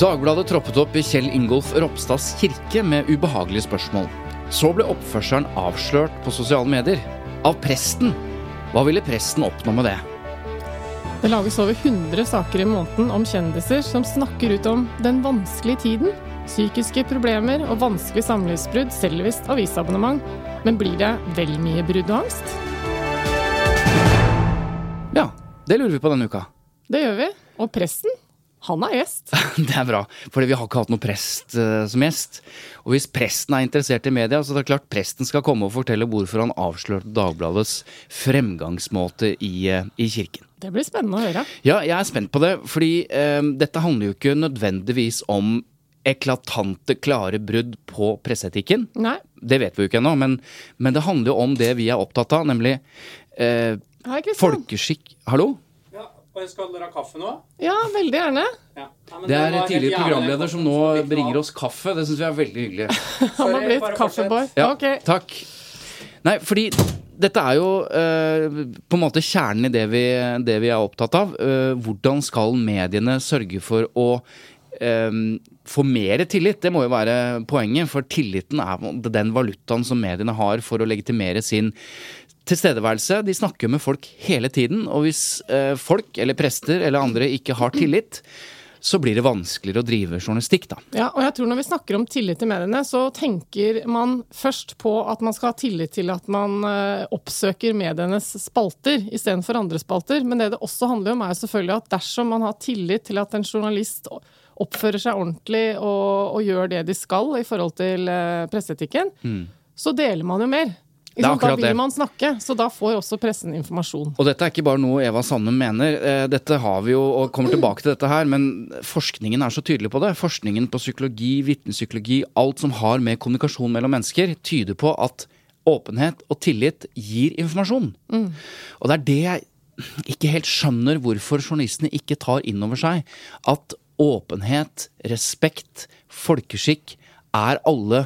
Dagbladet troppet opp i Kjell Ingolf Ropstads kirke med ubehagelige spørsmål. Så ble oppførselen avslørt på sosiale medier. Av presten. Hva ville presten oppnå med det? Det lages over 100 saker i måneden om kjendiser som snakker ut om den vanskelige tiden. Psykiske problemer og vanskelig samlivsbrudd selv visst avisabonnement. Men blir det vel mye brudd og angst? Ja, det lurer vi på denne uka. Det gjør vi. Og presten, han er gjest. Det er bra, for vi har ikke hatt noen prest eh, som gjest. Og hvis presten er interessert i media, så er det klart presten skal komme og fortelle hvorfor han avslørte Dagbladets fremgangsmåte i, eh, i kirken. Det blir spennende å høre. Ja, jeg er spent på det, fordi eh, dette handler jo ikke nødvendigvis om eklatante, klare brudd på presseetikken. Nei. Det vet vi jo ikke ennå, men, men det handler jo om det vi er opptatt av, nemlig eh, Hei, folkeskikk Hallo? Skal dere ha kaffe nå? Ja, veldig gjerne. Ja. Ja, men Det er tidligere programleder som nå bringer oss kaffe. Det syns vi er veldig hyggelig. Han har blitt kaffeboy. Ja, Ok. takk. Nei, fordi dette er jo eh, på en måte kjernen i det vi, det vi er opptatt av. Eh, hvordan skal mediene sørge for å eh, få mer tillit? Det må jo være poenget, for tilliten er den valutaen som mediene har for å legitimere sin tilstedeværelse. De snakker med folk hele tiden, og hvis eh, folk eller prester eller andre ikke har tillit, så blir det vanskeligere å drive journalistikk, da. Ja, og jeg tror når vi snakker om tillit til mediene, så tenker man først på at man skal ha tillit til at man eh, oppsøker medienes spalter istedenfor andre spalter. Men det det også handler om, er selvfølgelig at dersom man har tillit til at en journalist oppfører seg ordentlig og, og gjør det de skal i forhold til eh, presseetikken, så deler man jo mer. Mm. Da vil man snakke, så da får også pressen informasjon. Og dette er ikke bare noe Eva Sandum mener. Eh, Dette har vi jo, og kommer tilbake til dette her, men forskningen er så tydelig på det. Forskningen på psykologi, vitnepsykologi, alt som har med kommunikasjon mellom mennesker, tyder på at åpenhet og tillit gir informasjon. Og det er det jeg ikke helt skjønner hvorfor journalistene ikke tar inn over seg. At åpenhet, respekt, folkeskikk er alle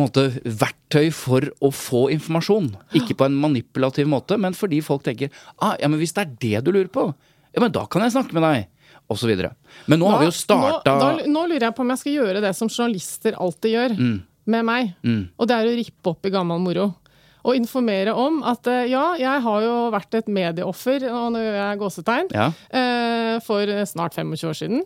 måte, verktøy for å få informasjon. Ikke på en manipulativ måte, men fordi folk tenker ah, ja, men hvis det er det du lurer på, ja, men da kan jeg snakke med deg. Og så videre. Men nå har vi jo starta nå, da, nå lurer jeg på om jeg skal gjøre det som journalister alltid gjør Mm. med meg. Og det er å rippe opp i gammel moro. Og informere om at eh, ja, jeg har jo vært et medieoffer, og nå gjør jeg gåsetegn, Ja. eh, for snart 25 år siden.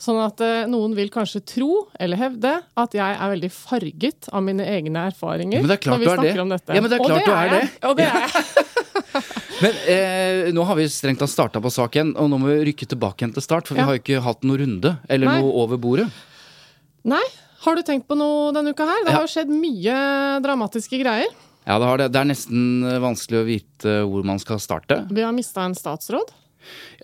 Sånn at eh, noen vil kanskje tro, eller hevde, at jeg er veldig farget av mine egne erfaringer. Ja, men det er klart når vi du er det. snakker om dette. Ja, men det er klart du er det. Og det er jeg. Men eh, nå har vi strengt tatt starta på saken, og nå må vi rykke tilbake igjen til start. For vi har ikke hatt noen runde, eller Nei. noe over bordet. Nei, har du tenkt på noe denne uka her? Det Ja. har jo skjedd mye dramatiske greier. Ja, det, har det. det er nesten eh, vanskelig å vite hvor man skal starte. Vi har mista en statsråd.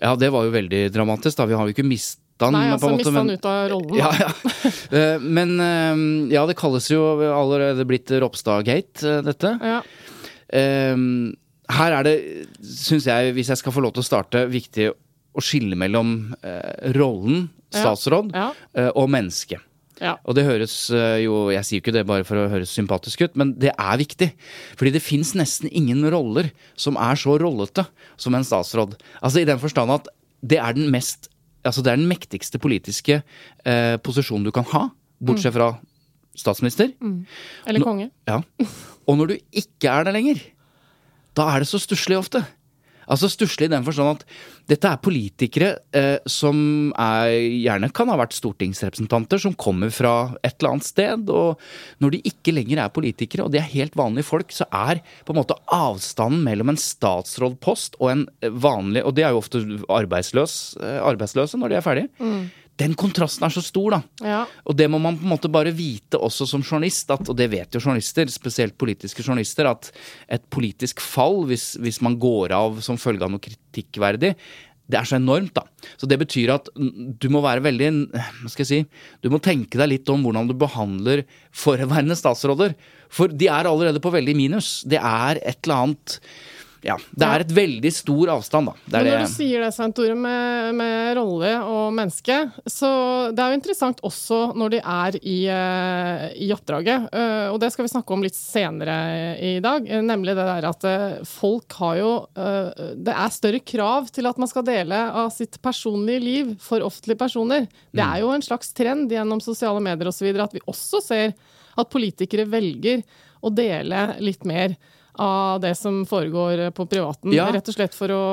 Ja, det var jo veldig dramatisk, da. Vi har jo ikke mista han, Nei, altså mista han ut av rollen. Ja, ja. Eh, Men eh, ja, det kalles jo allerede blitt Ropstad-gate, eh, dette. Ja. Her er det, syns jeg, hvis jeg skal få lov til å starte, viktig å skille mellom rollen statsråd og menneske. Ja. Og det høres jo Jeg sier ikke det bare for å høres sympatisk ut, men det er viktig. Fordi det fins nesten ingen roller som er så rollete som en statsråd. Altså i den forstand at det er den mest Altså det er den mektigste politiske eh, posisjonen du kan ha, bortsett fra statsminister. Eller Nå- konge. Ja. Og når du ikke er det lenger, da er det så stusslig ofte. Altså stusslig i den forstand at dette er politikere eh, som er, gjerne kan ha vært stortingsrepresentanter, som kommer fra et eller annet sted. Og når de ikke lenger er politikere, og de er helt vanlige folk, så er på en måte avstanden mellom en statsrådpost og en vanlig Og de er jo ofte arbeidsløs, eh, arbeidsløse når de er ferdige. Den kontrasten er så stor, da. Ja. Og det må man på en måte bare vite også som journalist, at, og det vet jo journalister, spesielt politiske journalister, at et politisk fall, hvis, hvis man går av som følge av noe kritikkverdig, det er så enormt, da. Så det betyr at du må være veldig Hva skal jeg si Du må tenke deg litt om hvordan du behandler forhenværende statsråder. For de er allerede på veldig minus. Det er et eller annet Ja, det er et veldig stor avstand, da. Det Men når du sier det, Svein Tore, med, med rolle og menneske, så det er jo interessant også når de er i, eh, i oppdraget. Eh, Og det skal vi snakke om litt senere i dag. eh, Nemlig det der at folk har jo Det er større krav til at man skal dele av sitt personlige liv for offentlige personer. Det er jo en slags trend gjennom sosiale medier osv. at vi også ser at politikere velger å dele litt mer av det som foregår på privaten. Ja. Rett og slett for å,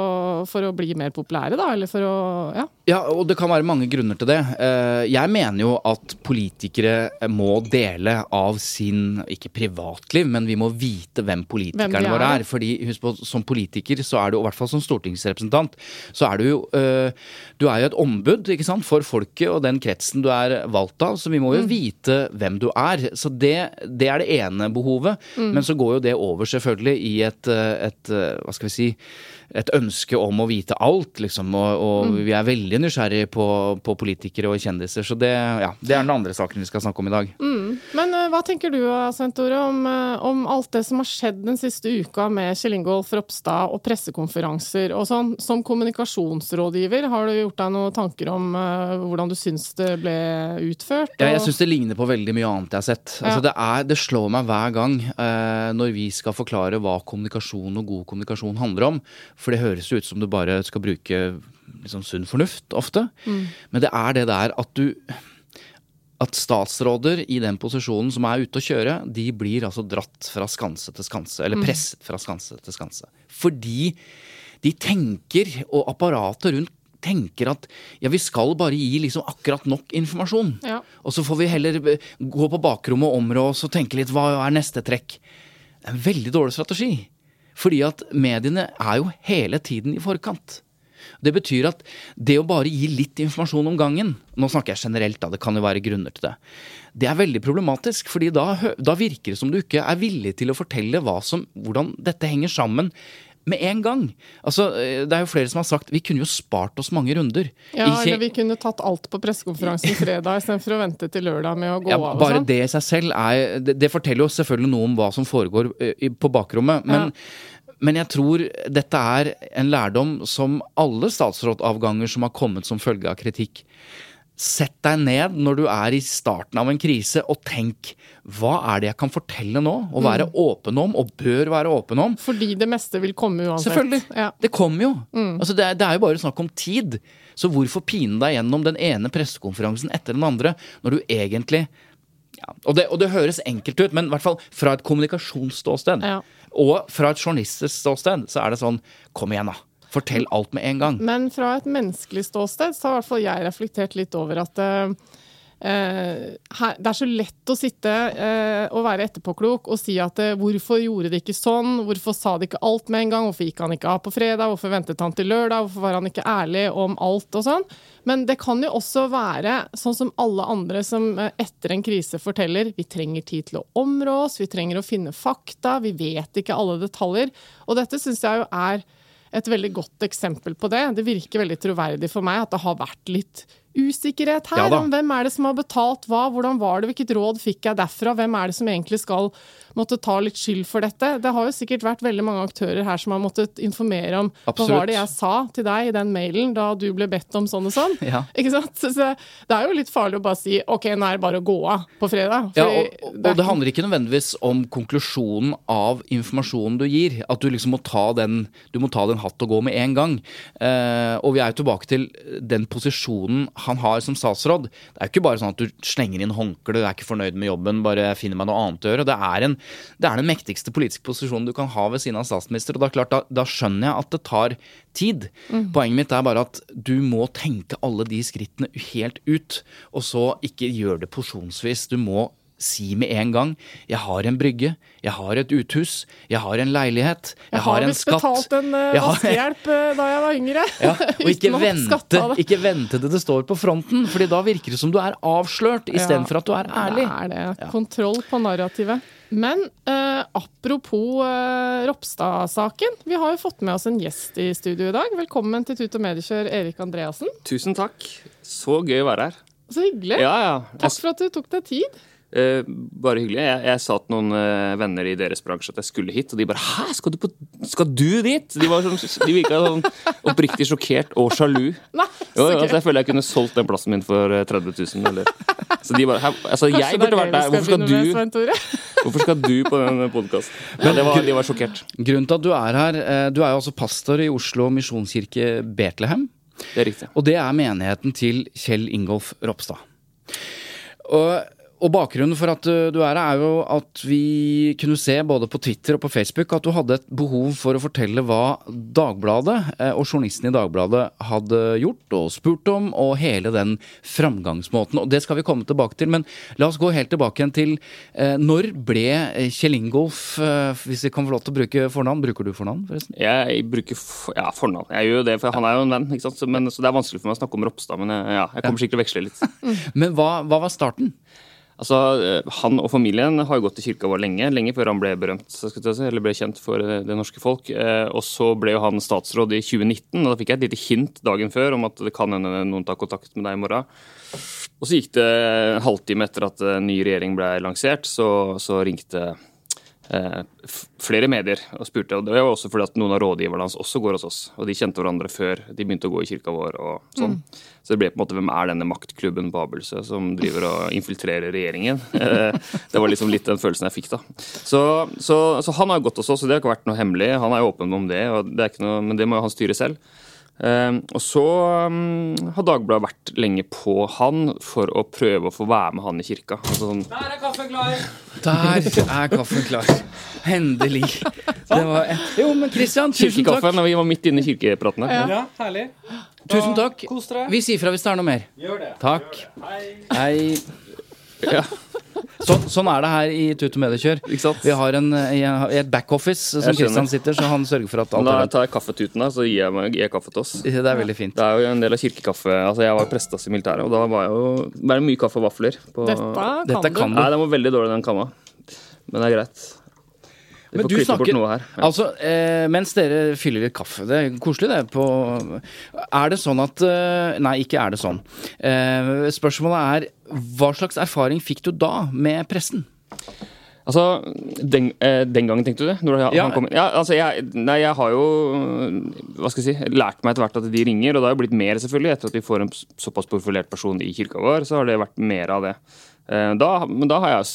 for å bli mer populære, da? Eller for å Ja. Ja, og det kan være mange grunner til det. Eh, Jeg mener jo at politikere må dele av sin, ikke privatliv, men vi må vite hvem politikerne Hvem våre er. Fordi husk på, som politiker, så er du, i hvert fall som stortingsrepresentant, så er du jo eh, Du er jo et ombud, ikke sant, for folket og den kretsen du er valgt av, så vi må jo vite hvem du er. Så det, det er det ene behovet. Men så går jo det over selvfølgelig i et, eh, et eh, hva skal vi si, et ønske om å vite alt, liksom. Og, og vi er veldig nysgjerrige på, på politikere og kjendiser. Så det, ja, det er den andre saken vi skal snakke om i dag. Men eh, hva tenker du Sentore, om, eh, om alt det som har skjedd den siste uka med Kjell Ingolf Ropstad og pressekonferanser og sånn? Som kommunikasjonsrådgiver, har du gjort deg noen tanker om eh, hvordan du syns det ble utført? Ja, jeg og- syns det ligner på veldig mye annet jeg har sett. Altså, Ja. det, er, det slår meg hver gang eh, når vi skal forklare hva kommunikasjon og god kommunikasjon handler om. For det høres jo ut som du bare skal bruke liksom, sunn fornuft ofte. Men det er det der at du at statsråder i den posisjonen som er ute å kjøre, de blir altså dratt fra skanse til skanse, eller presset fra skanse til skanse. Fordi de tenker, og apparatet rundt tenker at ja, vi skal bare gi liksom akkurat nok informasjon. Ja. Og så får vi heller gå på bakrommet og områ oss og tenke litt hva er neste trekk. Det er en veldig dårlig strategi. Fordi at mediene er jo hele tiden i forkant. Det betyr at det å bare gi litt informasjon om gangen Nå snakker jeg generelt, da, det kan jo være grunner til det. Det er veldig problematisk, fordi da, da virker det som du ikke er villig til å fortelle som, hvordan dette henger sammen med en gang. Altså, eh, Det er jo flere som har sagt vi kunne jo spart oss mange runder. Ja, Ikke- eller vi kunne tatt alt på pressekonferansen fredag istedenfor å vente til lørdag med å gå ja, av bare sånn. det i seg selv er det, det forteller jo selvfølgelig noe om hva som foregår ø, på bakrommet. Men, men jeg tror dette er en lærdom som alle statsrådavganger som har kommet som følge av kritikk. Sett deg ned når du er i starten av en krise, og tenk hva er det jeg kan fortelle nå? Og Mm. være åpen om, og bør være åpen om. Fordi det meste vil komme uansett. Selvfølgelig. Ja. Det kommer jo. Mm. Altså det, er, det er jo bare snakk om tid. Så hvorfor pine deg gjennom den ene pressekonferansen etter den andre, når du egentlig ja, og, det, og det høres enkelt ut, men i hvert fall fra et kommunikasjonsståsted Ja. Og fra et journalistisk ståsted, så er det sånn Kom igjen, da. Fortell alt med en gang. Men fra et menneskelig ståsted så har i hvert fall jeg reflektert litt over at her, det er så lett å sitte eh, og være etterpåklok og si at eh, hvorfor gjorde de ikke sånn, hvorfor sa de ikke alt med en gang, hvorfor gikk han ikke av på fredag, hvorfor ventet han til lørdag, hvorfor var han ikke ærlig om alt og sånn. Men det kan jo også være sånn som alle andre som eh, etter en krise forteller, vi trenger tid til å områ oss, vi trenger å finne fakta, vi vet ikke alle detaljer. Og dette syns jeg jo er et veldig godt eksempel på det. Det virker veldig troverdig for meg at det har vært litt usikkerhet her Ja om hvem er det som har betalt hva, hvordan var det, hvilket råd fikk jeg derfra, hvem er det som egentlig skal måtte ta litt skyld for dette. Det har jo sikkert vært veldig mange aktører her som har måttet informere om hva var det jeg sa til deg i den mailen da du ble bedt om sånn og sånn. Ja. Ikke sant? Så det er jo litt farlig å bare si ok, nå er det bare å gå av på fredag. Ja, og, og, og er det handler ikke nødvendigvis om konklusjonen av informasjonen du gir. At du liksom må ta den, du må ta den hatt og gå med en gang. Uh, og vi er jo tilbake til den posisjonen han har som statsråd Det er jo ikke bare sånn at du slenger inn håndkle, du er ikke fornøyd med jobben, bare finner meg noe annet å gjøre. Det er, en, det er den mektigste politiske posisjonen du kan ha ved siden av statsminister. Og da, klart, da, da skjønner jeg at det tar tid. Poenget mitt er bare at du må tenke alle de skrittene helt ut, og så ikke gjøre det porsjonsvis. Du må si med en gang 'jeg har en brygge', 'jeg har et uthus', 'jeg har en leilighet', 'jeg, Jeg har har en visst skatt'. betalt en uh, vaskehjelp eh, da jeg var yngre. Ja, og ikke vente, ikke vente til det står på fronten, Fordi da virker det som du er avslørt, istedenfor Ja, at du er ærlig. Det er det. Kontroll på narrativet. Men eh, apropos eh, Ropstad-saken. Vi har jo fått med oss en gjest i studio i dag. Velkommen til Tut og Mediekjør, Erik Andreassen. Tusen takk. Så gøy å være her. Så hyggelig. Ja, ja. Takk for at du tok deg tid. Eh, bare hyggelig. Jeg, jeg sa til noen eh, venner i deres bransje at jeg skulle hit, og de bare 'hæ, skal du, på, skal du dit?' De, var sånn, de virka sånn oppriktig sjokkert og sjalu. Nei, Jo, så jo, gøy. så jeg føler jeg kunne solgt den plassen min for eh, 30 000. Eller. Så de bare, altså, jeg burde det vært der. Hvorfor skal, du, hvorfor skal du på den podkasten? Ja, det var, de var sjokkert. Grunnen til at du er her eh, Du er jo altså pastor i Oslo misjonskirke Betlehem. Det er riktig. Og det er menigheten til Kjell Ingolf Ropstad. Og, og bakgrunnen for at uh, du er her, er jo at vi kunne se både på Twitter og på Facebook at du hadde et behov for å fortelle hva Dagbladet eh, og journalisten i Dagbladet hadde gjort og spurt om, og hele den framgangsmåten. Og det skal vi komme tilbake til, men la oss gå helt tilbake igjen til eh, når ble eh, Kjell Ingolf, eh, hvis vi kan få lov til å bruke fornavn, bruker du fornavn forresten? Jeg bruker for, ja, fornavn. Jeg gjør jo det, for han er jo en venn. ikke sant? Men, så det er vanskelig for meg å snakke om Ropstad, men jeg, ja, jeg kommer sikkert til å veksle litt. Men hva, hva var starten? Altså, eh, Han og familien har jo gått til kirka vår lenge, lenge før han ble berømt, si, eller ble kjent for eh, det norske folk. Eh, Og så ble jo han statsråd i 2019, og da fikk jeg et lite hint dagen før om at det kan hende noen tar kontakt med deg i morgen. Og så gikk det en halvtime etter at en ny regjering ble lansert, så, så ringte flere medier og spurte. Og det var også fordi at noen av rådgiverne hans også går hos oss. Og de kjente hverandre før de begynte å gå i kirka vår. og sånn. Så det ble på en måte hvem er denne maktklubben på Abelsø som driver og infiltrerer regjeringen? Eh, det var liksom litt den følelsen jeg fikk da. Så, så, så han har gått hos oss, og det har ikke vært noe hemmelig. Han er jo åpen om det, det noe, men det må jo han styre selv. Eh, og så mm, har Dagbladet vært lenge på han for å prøve å få være med han i kirka. Altså sånn, Der er kaffen klar! Der er kaffen klar. Endelig. Det var. Jo, men Christian, tusen takk. når vi var midt inne i kirkepratene. Ja, herlig. Tusen takk. Vi sier fra hvis det er noe mer. Gjør det. Takk. Hei. Hei. Ja, Sånn, sånn er det her i Tut og Mediekjør. Vi har en, i i et backoffice som Kristian sitter, så han sørger for at alt Da tar jeg kaffetuten, her, så gir jeg, meg, gir jeg kaffe til oss. Det er veldig fint. Det er jo en del av kirkekaffe. Altså, Jeg var prestas i militæret, og da var jeg jo bare mye kaffe og vafler. På... Dette kan Dette du. kan Nei, den var veldig dårlig, den kanna. Men det er greit. Vi Men får du klippe snakker bort noe her. Ja. Altså, eh, mens dere fyller litt kaffe Det er koselig, det. På, er det sånn at eh, Nei, ikke er det sånn. Eh, spørsmålet er hva slags erfaring fikk du da med pressen? Altså, den, eh, den gangen, tenkte du det? Når han Ja. kom ja altså, jeg, nei, jeg har jo hva skal jeg si, lært meg etter hvert at de ringer, og det har jo blitt mer, selvfølgelig. Etter at vi får en såpass profilert person i kirka vår, så har det vært mer av det. Eh, Da, men da har jeg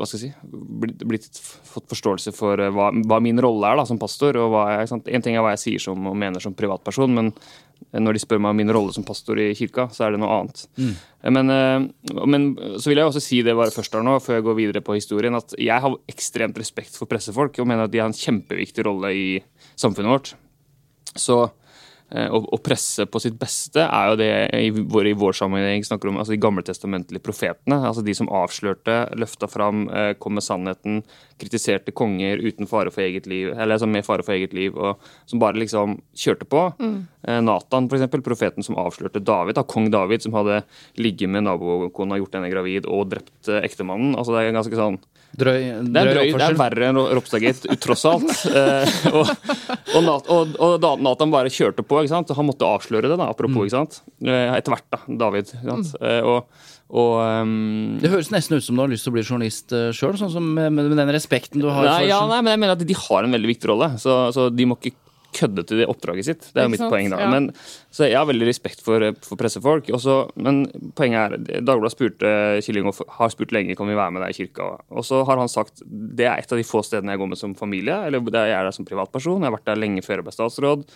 jeg si, blitt, blitt fått forståelse for eh, hva, hva min rolle er da, som pastor. og jeg? En ting er hva jeg sier som og mener som privatperson, men når de spør meg om min rolle som pastor i kirka, så er det noe annet. Mm. Men, eh, men så vil jeg også si det bare først her nå, før jeg går videre på historien, at jeg har ekstremt respekt for pressefolk og mener at de har en kjempeviktig rolle i samfunnet vårt. Så eh, å, å presse på sitt beste er jo det i vår, i vår sammenheng snakker om altså de gammeltestamentlige profetene. altså De som avslørte, løfta fram, eh, kom med sannheten, kritiserte konger uten fare for eget liv, eller altså med fare for eget liv, og som bare liksom kjørte på. Mm. Nathan, for eksempel, profeten som avslørte David, da, kong David, som hadde ligget med nabokona, gjort henne gravid og drept eh, ektemannen. altså Det er ganske sånn Drøy, det er, drøy drøy, det er verre enn Ro- Ropstad-gate, tross alt. Eh, og, og, og, og Nathan bare kjørte på. ikke sant? Han måtte avsløre det, da, apropos. ikke sant? Eh, etter hvert, da. David. ikke sant? Eh, og og um, Det høres nesten ut som du har lyst til å bli journalist uh, sjøl, sånn som med, med den respekten du har nei, ja, nei, men jeg mener at de har en veldig viktig rolle, så, så de må ikke kødde til det oppdraget sitt. Det er jo mitt sant? poeng. da. Ja. Men, så jeg har veldig respekt for, for pressefolk. Også, men poenget er, Dagbladet spurte Kylling og har spurt lenge kan vi være med deg i kirka. Og så har han sagt det er et av de få stedene jeg går med som familie. eller det er jeg der som privatperson. Jeg har vært der lenge før jeg ble statsråd.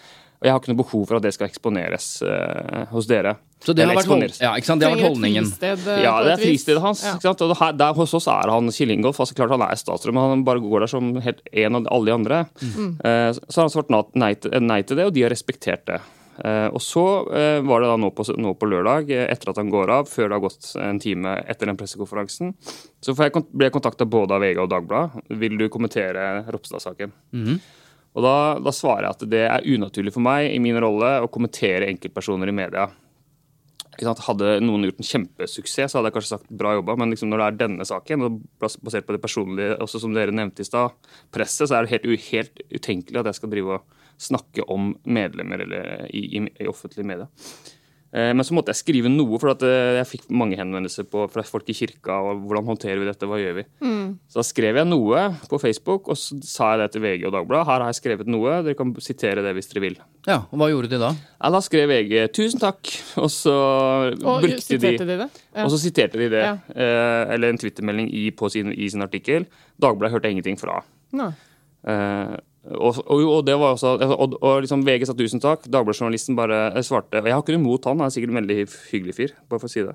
Og jeg har ikke noe behov for at det skal eksponeres uh, hos dere. Så det har vært, hold ja, ikke sant? Det har vært holdningen. fristed, eh, Ja, det er fristedet hans. Ja. Ikke sant? Og her, der, hos oss er han Kjell-Ingolf. Altså, klart han er statsråd, men han bare går der som helt en av alle de andre. Mm. Uh, så har han svart nei til, nei til det, og de har respektert det. Uh, og så var det da nå på, nå på lørdag, etter at han går av, før det har gått en time etter den pressekonferansen, så får jeg, ble jeg kontakta både av VG og Dagbladet. Vil du kommentere Ropstad-saken? Og da, da svarer jeg at det er unaturlig for meg i min rolle å kommentere enkeltpersoner i media. Hadde noen gjort en kjempesuksess, så hadde jeg kanskje sagt bra jobba, men liksom når det er denne saken, og basert på det personlige, også som dere nevnte i stad, presset, så er det helt, helt utenkelig at jeg skal drive og snakke om medlemmer eller i, i, i offentlige medier. Eh, Men så måtte jeg skrive noe, for at eh, jeg fikk mange henvendelser på, fra folk i kirka. og Hvordan håndterer vi dette, hva gjør vi? Så da skrev jeg noe på Facebook, og så sa jeg det til VG og Dagbladet. Her har jeg skrevet noe, dere kan sitere det hvis dere vil. Ja, og Hva gjorde de da? Ja, da skrev VG 'tusen takk', og så Og brukte de de det? Ja. Og så siterte de det. Ja. Eh, eller en twittermelding i, på sin, i sin artikkel. Dagbladet hørte jeg ingenting fra. Nei. Eh, og, og, og det var også Og, og liksom VG sa tusen takk. Dagbladet-journalisten bare svarte Og jeg har ikke noe imot han, han er sikkert en veldig hyggelig fyr. bare for å si det.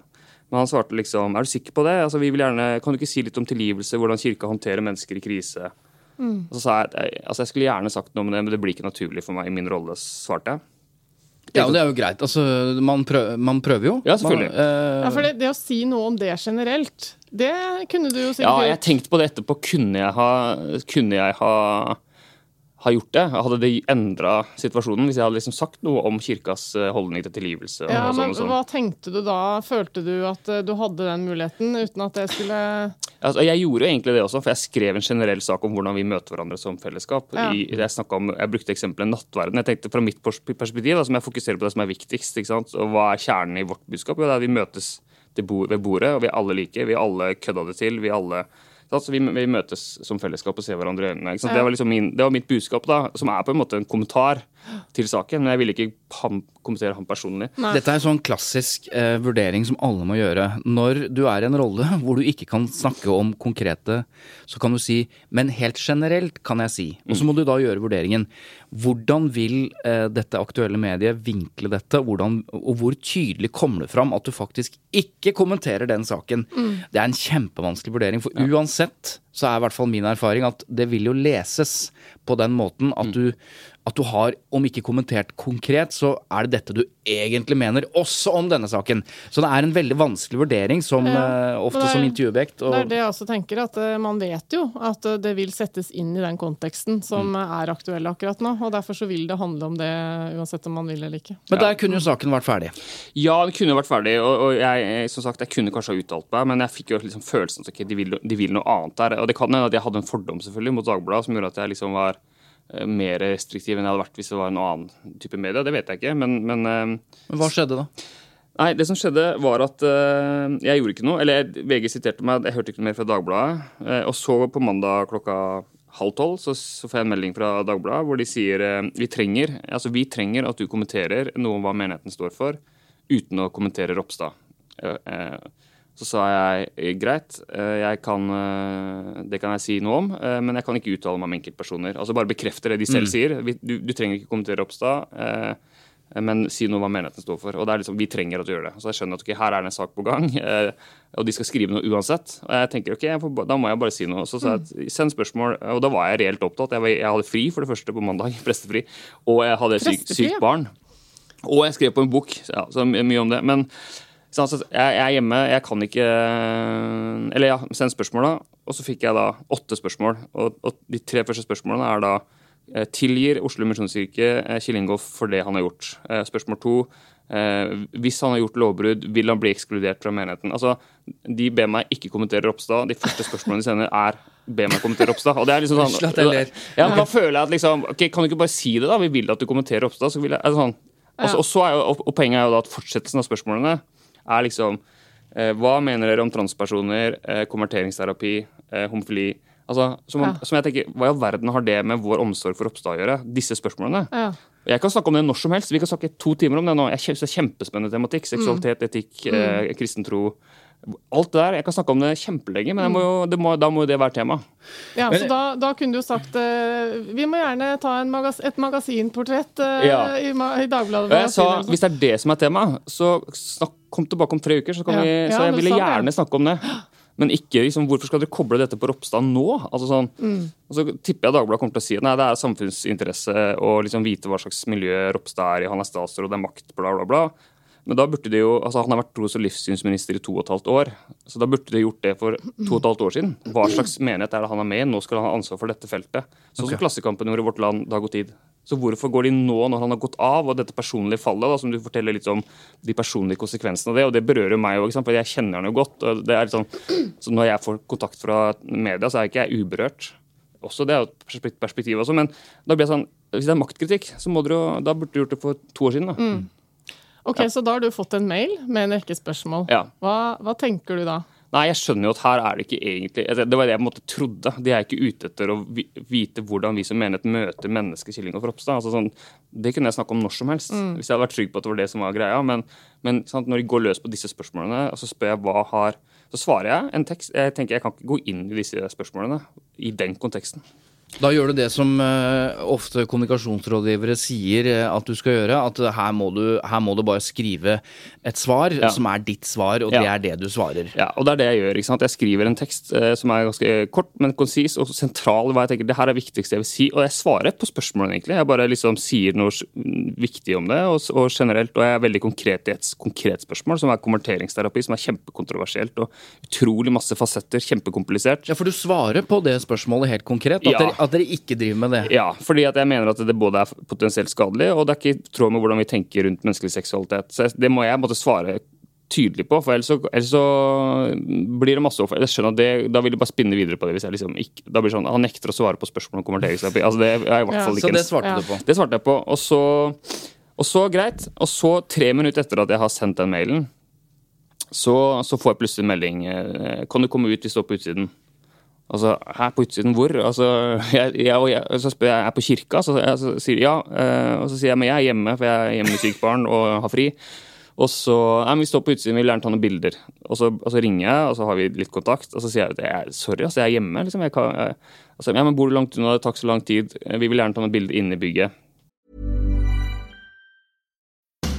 Men han svarte liksom Er du sikker på det? Altså, vi vil gjerne, Kan du ikke si litt om tilgivelse? Hvordan kirka håndterer mennesker i krise? Og så sa jeg altså, jeg skulle gjerne sagt noe om det, men det blir ikke naturlig for meg i min rolle, svarte jeg. Ja, og Det er jo greit. Altså, man, prøver, man prøver jo. Ja, selvfølgelig. Man, eh, Ja, for det, det å si noe om det generelt, det kunne du jo sikkert Ja, jeg tenkte på det etterpå. Kunne jeg ha, kunne jeg ha, ha gjort det? Hadde det endra situasjonen hvis jeg hadde liksom sagt noe om kirkas eh, holdning til tilgivelse? Ja, sånn men sånn? Hva tenkte du da? Følte du at eh, du hadde den muligheten uten at det skulle Altså, jeg gjorde jo egentlig det også, for jeg skrev en generell sak om hvordan vi møter hverandre som fellesskap. Ja. I, jeg, om, jeg brukte eksempelet nattverden. Jeg tenkte Fra mitt perspektiv da, som jeg fokuserer på det som er viktigst. Og Hva er kjernen i vårt budskap? Jo, det er at vi møtes ved bordet, og vi er alle like. Vi alle kødda det til. vi alle... Altså, vi, vi møtes som fellesskap og ser hverandre i øynene. Det, var liksom min, det var mitt budskap, da, som er på en måte en kommentar til saken. Men jeg ville ikke ham, kommentere han personlig. Nei. Dette er en sånn klassisk eh, vurdering som alle må gjøre. Når du er i en rolle hvor du ikke kan snakke om konkrete, så kan du si Men helt generelt kan jeg si. Og så må du da gjøre vurderingen. Hvordan vil eh, dette aktuelle mediet vinkle dette? Hvordan, og hvor tydelig kommer det fram at du faktisk ikke kommenterer den saken? Det er en kjempevanskelig vurdering. For uansett så er i hvert fall min erfaring at det vil jo leses på den måten at du at du har, om ikke kommentert konkret, så er det dette du egentlig mener, også om denne saken. Så det er en veldig vanskelig vurdering, som Ja, eh, ofte er- som intervjuobjekt. Og, Det er det jeg også tenker, at eh, man vet jo at eh, det vil settes inn i den konteksten som Mm. er aktuell akkurat nå. Og derfor så vil det handle om det uansett om man vil eller ikke. men der kunne jo saken vært ferdig. Ja, den kunne vært ferdig, og, og jeg, som sagt, jeg kunne kanskje ha uttalt meg, men jeg fikk jo liksom følelsen at okay, de, vil, de vil noe annet der. Og det kan hende at jeg hadde en fordom selvfølgelig mot Dagbladet som gjorde at jeg liksom var mer restriktiv enn jeg hadde vært hvis det var en annen type media. Det vet jeg ikke, men, men eh, Men hva skjedde da? Nei, det som skjedde var at uh, jeg gjorde ikke noe. Eller VG siterte meg, jeg hørte ikke noe mer fra Dagbladet. Uh, og så på mandag klokka halv tolv så, så får jeg en melding fra Dagbladet hvor de sier uh, vi trenger, altså vi trenger at du kommenterer noe om hva menigheten står for, uten å kommentere Ropstad. Uh, eh, så sa jeg eh, greit, eh, jeg kan, eh, det kan jeg si noe om, men jeg kan ikke uttale meg om enkeltpersoner. Altså Bare bekrefte det de selv sier. Du, du trenger ikke kommentere Ropstad. eh, men si noe om hva menigheten står for. Og det er liksom, Vi trenger at du gjør det. Så jeg skjønner at okay, her er det en sak på gang, eh, og de skal skrive noe uansett. Og jeg tenker ok, jeg får, da må jeg bare si noe. Så sa jeg at send spørsmål. Og da var jeg reelt opptatt. Jeg, var, jeg hadde fri for det første på mandag, prestefri, og jeg hadde syk, sykt barn. Og jeg skrev på en bok, ja, så my- mye om det. Men så altså, jeg, jeg er hjemme, jeg kan ikke Eller ja, send spørsmål, da. Og så fikk jeg da åtte spørsmål. Og, og de tre første spørsmålene er da eh, Tilgir Oslo Misjonskirke eh, Kjell Ingolf for det han har gjort? Eh, Spørsmål to. Eh, hvis han har gjort lovbrudd, vil han bli ekskludert fra menigheten? Altså, De ber meg ikke kommentere Ropstad. De første spørsmålene de sender, er be meg kommentere Ropstad. Og det er liksom sånn jeg ja, men Da føler jeg at liksom ok, Kan du ikke bare si det, da? Vi vil at du kommenterer Ropstad. Så vil jeg, altså, sånn. og, så- og, så er jo, og, og poenget er jo da at fortsettelsen av spørsmålene er liksom eh, Hva mener dere om transpersoner, eh, konverteringsterapi, eh, homofili? Altså, som, Ja. som jeg tenker, Hva i all verden har det med vår omsorg for Ropstad å gjøre? Disse spørsmålene. Ja. Jeg kan snakke om det når som helst. Vi kan snakke to timer om det nå. Jeg synes det er Kjempespennende tematikk. Seksualitet, etikk, eh, kristen tro. Alt det der. Jeg kan snakke om det kjempelenge, men jeg må jo, det må, da må jo det være tema. Ja, så da, da kunne du jo sagt uh, Vi må gjerne ta en magas et magasinportrett uh, Ja. i, i Dagbladet. Jeg sa hvis det er det som er tema, så snakk, kom tilbake om tre uker, så, kan Ja. vi, Ja, så jeg ville gjerne det. snakke om det. Men ikke liksom, hvorfor skal dere koble dette på Ropstad nå? Altså sånn, Mm. og så tipper jeg Dagbladet kommer til å si at nei, det er samfunnsinteresse å liksom vite hva slags miljø Ropstad er i, han er statsråd, det er makt, bla, bla, bla. Men da burde de jo, altså Han har vært tros- og livssynsminister i to og et halvt år. Så da burde de gjort det for to og et halvt år siden. Hva slags menighet er det han er med i? Nå skal han ha ansvar for dette feltet. Sånn som Klassekampen gjorde i Vårt Land, Dag og Tid. Så hvorfor går de nå, når han har gått av, og dette personlige fallet, da, som du forteller litt om de personlige konsekvensene av det, og det berører meg òg, for jeg kjenner han jo godt. og det er litt sånn, så Når jeg får kontakt fra media, så er ikke jeg uberørt. Også Det er jo et perspektiv også, men da blir jeg sånn, hvis det er maktkritikk, så må dere jo, da burde du gjort det for to år siden. da. Ok, Så da har du fått en mail med en rekke spørsmål. Ja. Hva, hva tenker du da? Nei, jeg skjønner jo at her er det ikke egentlig altså, Det var det jeg på en måte trodde. De er ikke ute etter å vite hvordan vi som menighet møter mennesket Killing og Fropstad. Altså, sånn, det kunne jeg snakke om når som helst, hvis jeg hadde vært trygg på at det var det som var greia. Men, men sant, når de går løs på disse spørsmålene, og så spør jeg hva har Så svarer jeg en tekst. Jeg tenker jeg kan ikke gå inn i disse spørsmålene i den konteksten. Da gjør du det som eh, ofte kommunikasjonsrådgivere sier eh, at du skal gjøre. At eh, her må du, her må du bare skrive et svar Ja. som er ditt svar, og det Ja. er det du svarer. Ja, og det er det jeg gjør. ikke sant? Jeg skriver en tekst eh, som er ganske kort, men konsis og sentral. hva jeg tenker, Det her er det viktigste jeg vil si. Og jeg svarer på spørsmålene, egentlig. Jeg bare liksom sier noe viktig om det, og, og generelt. Og jeg er veldig konkret i et konkret spørsmål, som er konverteringsterapi, som er kjempekontroversielt og utrolig masse fasetter. Kjempekomplisert. Ja, For du svarer på det spørsmålet helt konkret? At, Ja. dere, at dere ikke driver med det? Ja, fordi at jeg mener at det både er potensielt skadelig, og det er ikke i tråd med hvordan vi tenker rundt menneskelig seksualitet. Så det må jeg måtte svare tydelig på, for ellers så, ellers så blir det masse offer. Jeg skjønner at det, Da vil jeg bare spinne videre på det. hvis jeg liksom ikke, da blir det sånn, Han nekter å svare på spørsmål om konverteringsterapi. Altså det er i hvert fall Så ikke Så det svarte Ja. du på? Det svarte jeg på. Og så, og så greit. Og så, tre minutter etter at jeg har sendt den mailen, så, så får jeg plutselig en melding. eh, Kan du komme ut, vi står på utsiden. Altså, her på utsiden hvor? Altså, jeg, jeg, jeg, så spør jeg, er på kirka? Så jeg så sier de ja. eh, Og så sier jeg, men jeg er hjemme, for jeg er hjemme med barn og har fri. Og så, nei, men Vi står på utsiden, vi vil gjerne ta noen bilder. Og så, og så ringer jeg, og så har vi litt kontakt. Og så sier jeg at sorry, altså, jeg er hjemme. liksom, jeg kan, altså, ja, men Bor du langt unna, det tar så lang tid. Vi vil gjerne ta noen bilder inne i bygget.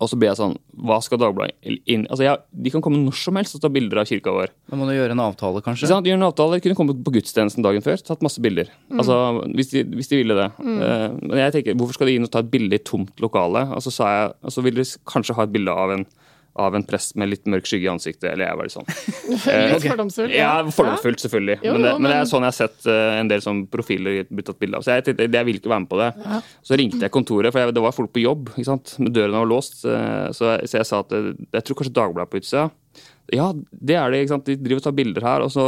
Og så blir jeg sånn Hva skal Dagbladet inn Altså, jeg, De kan komme når som helst og ta bilder av kirka vår. Da må du gjøre en avtale, kanskje? Ikke sant? En avtale, de kunne kommet på gudstjenesten dagen før, tatt masse bilder. Altså, hvis de, hvis de ville det. Eh, men jeg tenker, hvorfor skal de inn og ta et bilde i tomt lokale? Og så sa jeg, og så vil de kanskje ha et bilde av en, av en prest med litt mørk skygge i ansiktet, eller jeg var litt sånn. Litt fordomsfullt. Ja, fordomsfullt, selvfølgelig. Jo, men, det, men det er sånn jeg har sett eh, en del sånn profiler blitt tatt bilde av. Så jeg, tenkte, jeg ville ikke være med på det. Så ringte jeg kontoret, for jeg, det var folk på jobb. ikke sant? Men Dørene var låst. eh, Så jeg, så jeg sa at eh, jeg tror kanskje Dagbladet på utsida. Ja, det er det. ikke sant? De driver og tar bilder her. Og så,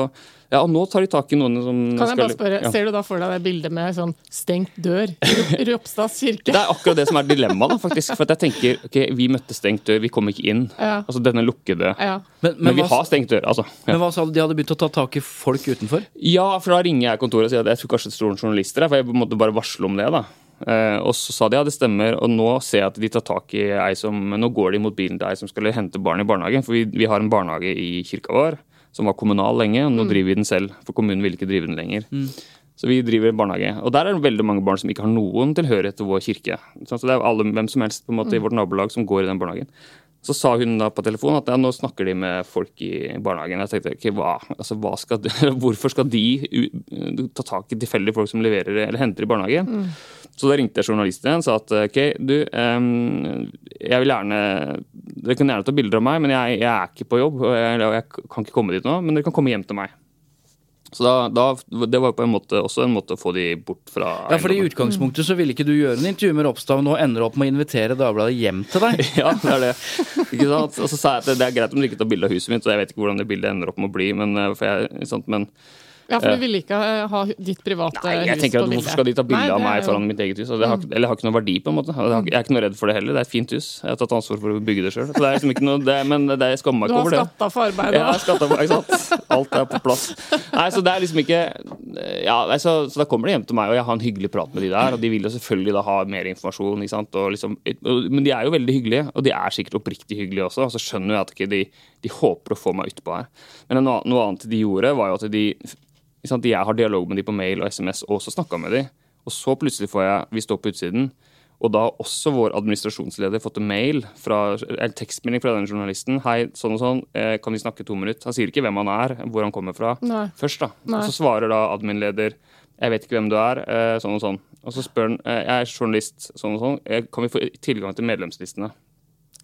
ja, og nå tar de tak i noen som Kan jeg bare spørre, ja. Ser du da for deg det bildet med sånn stengt dør i Ropstads kirke? Det er akkurat det som er dilemmaet, faktisk. For at jeg tenker ok, vi møtte stengt dør, vi kom ikke inn. Ja. Altså denne lukkede Ja. Men, Men, vi hva, har stengt dør, altså. Ja. men hva sa du? De hadde begynt å ta tak i folk utenfor? Ja, for da ringer jeg kontoret og sier at jeg tror kanskje det står noen journalister her, for jeg måtte bare varsle om det. da. Eh, og så sa de ja, det stemmer, og nå ser jeg at de tar tak i ei som Nå går de mot bilen til ei som skal hente barn i barnehagen, for vi, vi har en barnehage i kirka vår som var kommunal lenge, og nå driver vi den selv, for kommunen vil ikke drive den lenger. Så vi driver barnehage. Og der er det veldig mange barn som ikke har noen tilhørighet til vår kirke. Så det er alle, hvem som helst på en måte i vårt nabolag som går i den barnehagen. Så sa hun da på telefonen at ja, nå snakker de med folk i barnehagen. Jeg tenkte okay, hva, altså, hva skal de, Hvorfor skal de ta tak i tilfeldige folk som leverer eller henter i barnehagen? Så da ringte jeg journalisten igjen og sa at ok, du, um, jeg vil gjerne Dere kan gjerne ta bilder av meg, men jeg, jeg er ikke på jobb. Og jeg, jeg kan ikke komme dit nå, men dere kan komme hjem til meg. Så da, da, Det var på en måte også en måte å få de bort fra Ja, for I utgangspunktet så ville ikke du gjøre en intervju med Ropstad, og nå ender du opp med å invitere Dagbladet hjem til deg. Ja, det er det. Ikke sant? Og så sa jeg at det, er greit om du ikke tar bilde av huset mitt, og jeg vet ikke hvordan det bildet ender opp med å bli, men, eh, for jeg, sant? men Ja, for du ville ikke eh, ha ditt private Nei, jeg hus tenker på at. Hvorfor skal de ta bilde av meg jo- foran mitt eget hus? Altså, det har, eller har ikke noe verdi, på en måte. Jeg er ikke noe redd for det heller. Det er et fint hus. Jeg har tatt ansvar for å bygge det sjøl. Men det, jeg skammer meg ikke over det. Du har skatta for arbeidet. Ja, skattet på, ikke sant? Alt er på plass. Nei, så det er liksom ikke Ja, nei, så, så da kommer de hjem til meg, og jeg har en hyggelig prat med de der. Og de vil jo selvfølgelig da ha mer informasjon, ikke sant. Og liksom, men de er jo veldig hyggelige, og de er sikkert oppriktig hyggelige også. Og så skjønner jeg at ikke de, de håper å få meg utpå her. Men noe, noe annet de gjorde, var jo at de sant, Jeg har dialog med de på mail og SMS, og også snakka med de. Og så plutselig får jeg Vi står på utsiden. Og da har også vår administrasjonsleder fått en mail fra, en tekstmelding fra denne journalisten. Hei, sånn og sånn, eh, kan vi snakke to minutter? Han sier ikke hvem han er, hvor han kommer fra. Nei. Først, da. Nei. Og så svarer da admin-leder jeg vet ikke hvem du er, eh, sånn og sånn. Og så spør han eh, jeg er journalist, sånn og sånn, kan vi få tilgang til medlemslistene?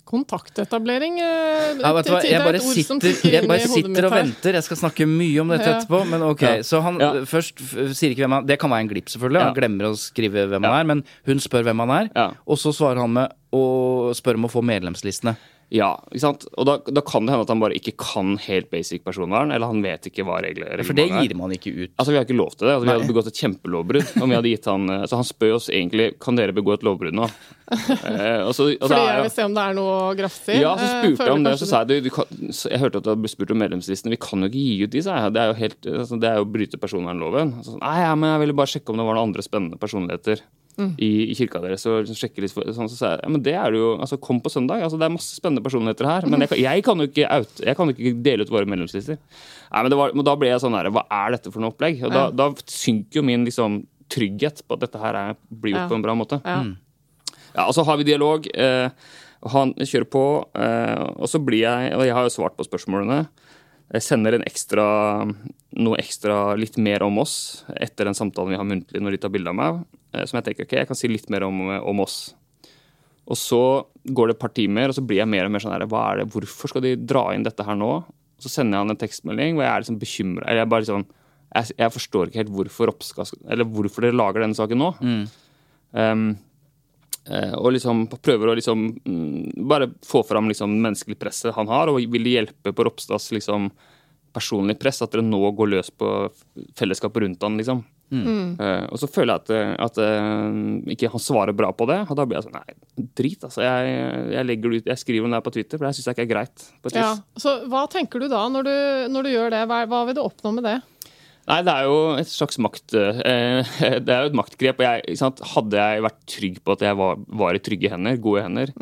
Kontaktetablering eh, Ja, vet du hva, jeg er bare et ord som sitter, jeg bare sitter og venter. Jeg skal snakke mye om dette Ja. etterpå, men ok. Ja. Så han Ja. først sier ikke hvem han Det kan være en glipp, selvfølgelig. Han Ja. glemmer å skrive hvem Ja. han er, men hun spør hvem han er, Ja. og så svarer han med å spørre om å få medlemslistene. Ja, ikke sant? Og da, da kan det hende at han bare ikke kan helt basic personvern, eller han vet ikke hva regler er. For det gir man ikke ut. Altså, Vi har ikke lov til det. Altså, vi hadde begått et kjempelovbrudd. om vi hadde gitt han, eh, så Han spør oss egentlig kan dere begå et lovbrudd nå. Eh, og så, og Fordi er jeg vil se om det er noe å grafse i. ja, så Eh, spurte jeg om det, Og så sa jeg du, du kan, så jeg hørte at du hadde spurt om medlemslistene. Vi kan jo ikke gi ut de, sa jeg. Det er jo helt, altså, det er jo å bryte personvernloven. Så, Nei, ja, men jeg ville bare sjekke om det var noen andre spennende personligheter i, i kirka deres. Og liksom sjekke litt, for- sånn, så sa jeg ja, men det er det jo, altså kom på søndag. altså Det er masse spennende personligheter her. Men jeg, kan- jeg kan jo ikke out, jeg kan jo ikke dele ut våre medlemslister. Nei, men, det var, men da ble jeg sånn her, hva er dette for noe opplegg? Og da, da synker jo min liksom trygghet på at dette her er, blir gjort Ja. på en bra måte. Ja. Ja, og så har vi dialog. Eh, han kjører på, eh, og så blir jeg Og jeg har jo svart på spørsmålene. Jeg sender en ekstra, noe ekstra litt mer om oss etter den samtalen vi har muntlig når de tar bilde av meg. Eh, som jeg tenker ok, jeg kan si litt mer om, om oss. Og så går det et par timer, og så blir jeg mer og mer sånn her, hva er det, hvorfor skal de dra inn dette her nå? Så sender jeg han en tekstmelding hvor jeg er liksom bekymra. Eller jeg bare liksom, jeg, jeg forstår ikke helt hvorfor, oppskal, eller hvorfor dere lager denne saken nå. Um, eh, og liksom prøver å liksom mm, bare få fram liksom menneskelig presset han har, og vil det hjelpe på Ropstads liksom personlig press at dere nå går løs på fellesskapet rundt han, liksom. Eh, og så føler jeg at, eh, at uh, ikke han svarer bra på det, og da blir jeg sånn Nei, drit, altså. Jeg, jeg, det ut, jeg skriver den der på Twitter, for det syns jeg ikke er greit. på Ja. Så hva tenker du da, når du, når du gjør det? Hva, hva vil du oppnå med det? Nei, det er jo et slags makt uh, Det er jo et maktgrep. Og jeg? Hadde jeg vært trygg på at jeg var, var i trygge hender, gode hender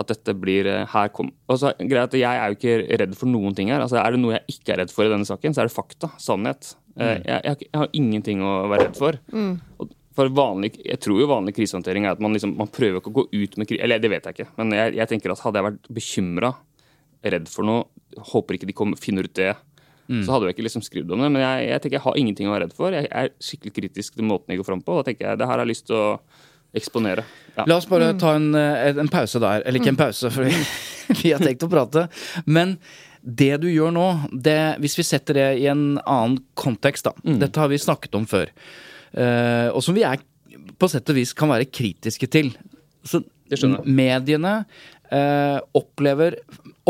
At dette blir eh, her kom, og så, greit, Jeg er jo ikke redd for noen ting her. Altså, er det noe jeg ikke er redd for i denne saken, så er det fakta. Sannhet. Mm. jeg, jeg, har jeg har ingenting å være redd for. Mm. for vanlig, jeg tror jo vanlig krisehåndtering er at man, liksom, man prøver ikke å gå ut med krise... Eller det vet jeg ikke, men jeg, jeg tenker at hadde jeg vært bekymra, redd for noe, håper ikke de kommer, finner ut det så hadde jeg ikke liksom skrevet om det. Men jeg, jeg tenker jeg har ingenting å være redd for. Jeg er skikkelig kritisk til måten jeg går fram på. Da tenker jeg det her har jeg lyst til å eksponere. Ja. La oss bare ta en, eh, en pause der. Eller ikke en pause, for vi, vi har tenkt å prate. Men det du gjør nå, det, hvis vi setter det i en annen kontekst, da. Dette har vi snakket om før. Uh, og som vi er på sett og vis kan være kritiske til. Så mediene uh, opplever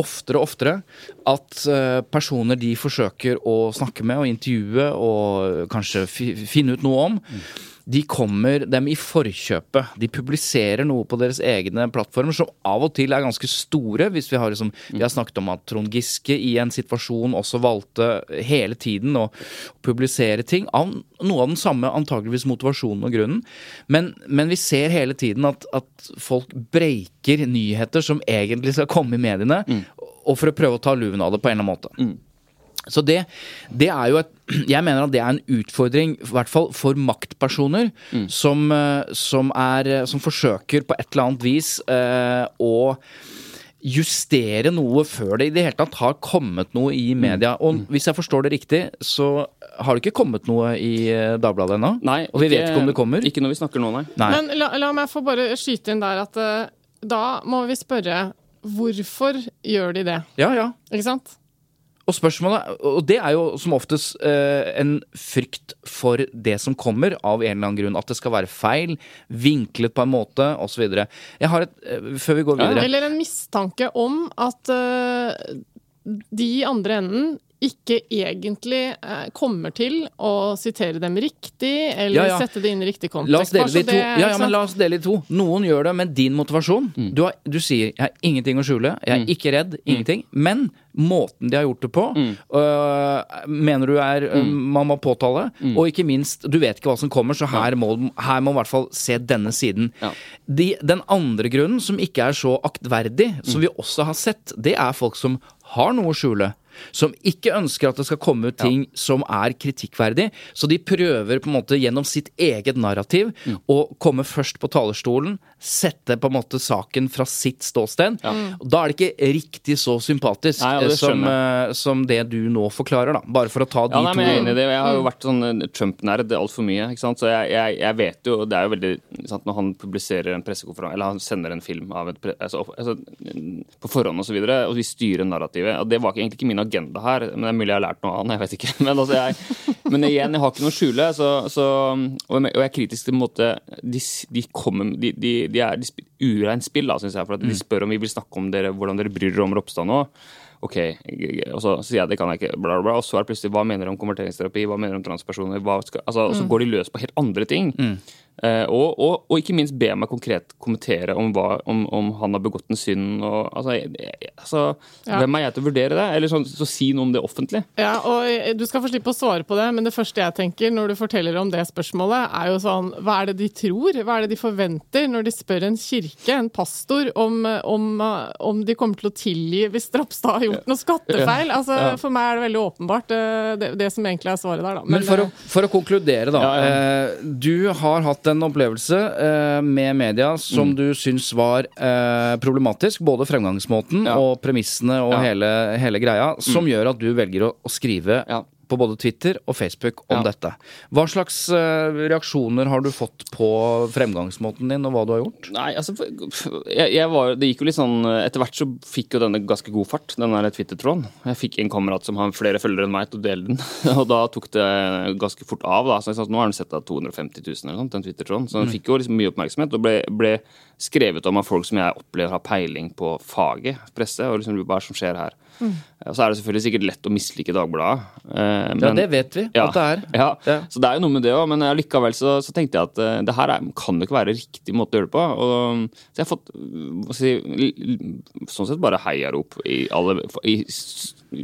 oftere og oftere at eh, personer de forsøker å snakke med og intervjue og kanskje finne ut noe om, de kommer dem i forkjøpet. De publiserer noe på deres egne plattformer som av og til er ganske store. Hvis vi har, liksom, vi har snakket om at Trond Giske i en situasjon også valgte hele tiden å publisere ting. Av noe av den samme antageligvis motivasjonen og grunnen. Men, men vi ser hele tiden at, at folk breiker nyheter som egentlig skal komme i mediene, og for å prøve å ta luven av det på en eller annen måte. Så det, det er jo et Jeg mener at det er en utfordring, i hvert fall for maktpersoner, som, eh, som, er, som forsøker på et eller annet vis eh, å justere noe før det i det hele tatt har kommet noe i media. Og hvis jeg forstår det riktig, så har det ikke kommet noe i eh, Dagbladet ennå? Nei, Og vi vet ikke om det kommer? Ikke når vi snakker nå, nei. Nei. Men la, la meg få bare skyte inn der at uh, da må vi spørre hvorfor gjør de det? Ja, ja. Ikke sant? Og spørsmålet, og det er jo som oftest eh, en frykt for det som kommer, av en eller annen grunn. At det skal være feil, vinklet på en måte, osv. Jeg har et eh, Før vi går videre Eller en mistanke om at eh, de i andre enden ikke egentlig eh, kommer til å sitere dem riktig, eller Ja, ja. sette det inn i riktig kontekst. La oss dele det i to. Ja, ja, men la oss dele i to. Noen gjør det med din motivasjon. Mm. Du, har, du sier 'jeg har ingenting å skjule', 'jeg er ikke redd', Mm. ingenting. Men måten de har gjort det på, øh, mener du er øh, Mm. man må påtale. Og ikke minst, du vet ikke hva som kommer, så her må, her må man i hvert fall se denne siden. Ja. De, den andre grunnen, som ikke er så aktverdig, som Mm. vi også har sett, det er folk som har noe å skjule. Som ikke ønsker at det skal komme ut ting som er kritikkverdig. Så de prøver på en måte gjennom sitt eget narrativ Mm. å komme først på talerstolen, sette på en måte saken fra sitt ståsted. Ja. Da er det ikke riktig så sympatisk Nei, ja, det eh, som, eh, som det du nå forklarer, da. Bare for å ta de Ja, nei, to. jeg er to enig i det. Jeg har jo vært sånn eh, Trump-nerd altfor mye. ikke sant? Så jeg, jeg, jeg vet jo Det er jo veldig sant, Når han publiserer en pressekonferanse, eller han sender en film av et pre, altså, altså, på forhånd og så videre, og vi styrer narrativet og Det var egentlig ikke min agenda her, men det er mulig jeg har lært noe annet. jeg vet ikke. Men, altså, jeg, men igjen, jeg har ikke noe å skjule. Så, så, og, jeg, er kritisk til en måte De, de kommer De, de, de er ureint spill, syns jeg. For de spør om vi vil snakke om dere, hvordan dere bryr dere om Ropstad nå. Ok, og så sier jeg det kan jeg ikke, bla, bla. Og så er det plutselig hva mener dere om konverteringsterapi, hva mener dere om transpersoner? Hva skal, altså, og Så går de løs på helt andre ting. Eh, og, og, og ikke minst be meg konkret kommentere om, hva, om, om han har begått en synd. Og, altså, altså, Ja. Hvem er jeg til å vurdere det? Eller sånn, så si noe om det offentlig. Ja, og eh, Du skal få slippe å svare på det, men det første jeg tenker når du forteller om det spørsmålet, er jo sånn Hva er det de tror? Hva er det de forventer når de spør en kirke, en pastor, om, om, eh, om de kommer til å tilgi hvis Ropstad har gjort noe skattefeil? Altså, Ja. For meg er det veldig åpenbart, eh, det, det som egentlig er svaret der. Da. Men for å, eh, for å konkludere, da. Ja, ja. Eh, du har hatt en opplevelse eh, med media som Mm. du syns var eh, problematisk. Både fremgangsmåten Ja. og premissene og Ja. Mm. hele, hele greia. Som gjør at du velger å, å skrive Ja. På både Twitter og Facebook om Ja. dette. Hva slags eh, reaksjoner har du fått på fremgangsmåten din, og hva du har gjort? Nei, altså jeg, jeg var, Det gikk jo litt sånn Etter hvert så fikk jo denne ganske god fart, den der Twitter-tråden. Jeg fikk en kamerat som har flere følgere enn meg til å dele den, og da tok det ganske fort av. da, så jeg sa Nå har den sett av 250 000 eller sånt, den Twitter-tråden. Så den fikk jo liksom mye oppmerksomhet og ble, ble skrevet om av folk som jeg opplever har peiling på faget, presse, og liksom hva som skjer her. Og så er det selvfølgelig sikkert lett å mislike Dagbladet. eh, Ja, det vet vi ja, at det er. Ja. Ja. Så det er jo noe med det òg, men likevel så, så tenkte jeg at uh, det her er, kan jo ikke være riktig måte å gjøre det på. Og, så jeg har fått jeg si, sånn sett bare heiarop i alle i,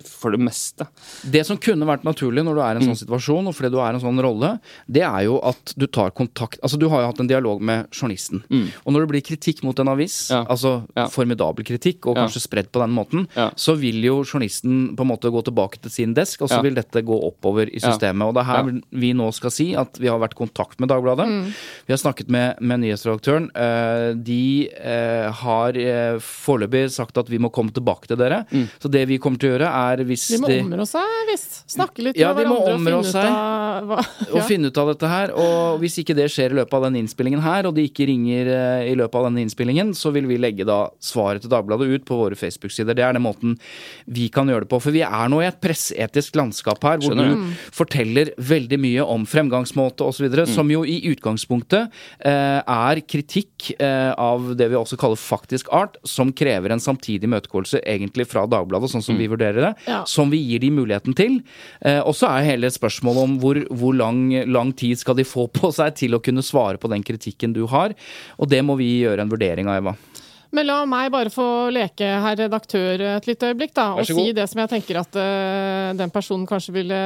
for det meste. Det som kunne vært naturlig når du er i en Mm. sånn situasjon, og fordi du er i en sånn rolle, det er jo at du tar kontakt Altså, du har jo hatt en dialog med journalisten. Og når det blir kritikk mot en avis, Mm. Ja. altså Ja. formidabel kritikk, og Ja. kanskje spredt på den måten, Ja. så vil jo journalisten på en måte gå tilbake til sin desk, og så Ja. vil dette gå oppover i Ja. systemet. Og det er her Ja. vi nå skal si at vi har vært i kontakt med Dagbladet. Vi har snakket med, med nyhetsredaktøren. Eh, de eh, har eh, foreløpig sagt at vi må komme tilbake til dere. Så det vi kommer til å gjøre, er hvis De må de områ seg visst. Snakke litt Ja, med hverandre og finne ut seg. av hva å ja. finne ut av dette her. Og hvis ikke det skjer i løpet av den innspillingen her, og de ikke ringer eh, i løpet av denne innspillingen, så vil vi legge da svaret til Dagbladet ut på våre Facebook-sider. Det er den måten vi kan gjøre det på. For vi er nå i et presseetisk landskap her, hvor Skjønner du forteller veldig mye om fremgangsmåte osv., videre som jo i utgangspunktet eh, er kritikk eh, av det vi også kaller faktisk art, som krever en samtidig imøtegåelse egentlig fra Dagbladet, sånn som vi vurderer det, Ja. som vi gir de muligheten til. Eh, og så er hele spørsmålet om hvor, hvor lang, lang tid skal de få på seg til å kunne svare på den kritikken du har. Og det må vi gjøre en vurdering av, Eva. Men la meg bare få leke herr redaktør et lite øyeblikk, da, og si det som jeg tenker at uh, den personen kanskje ville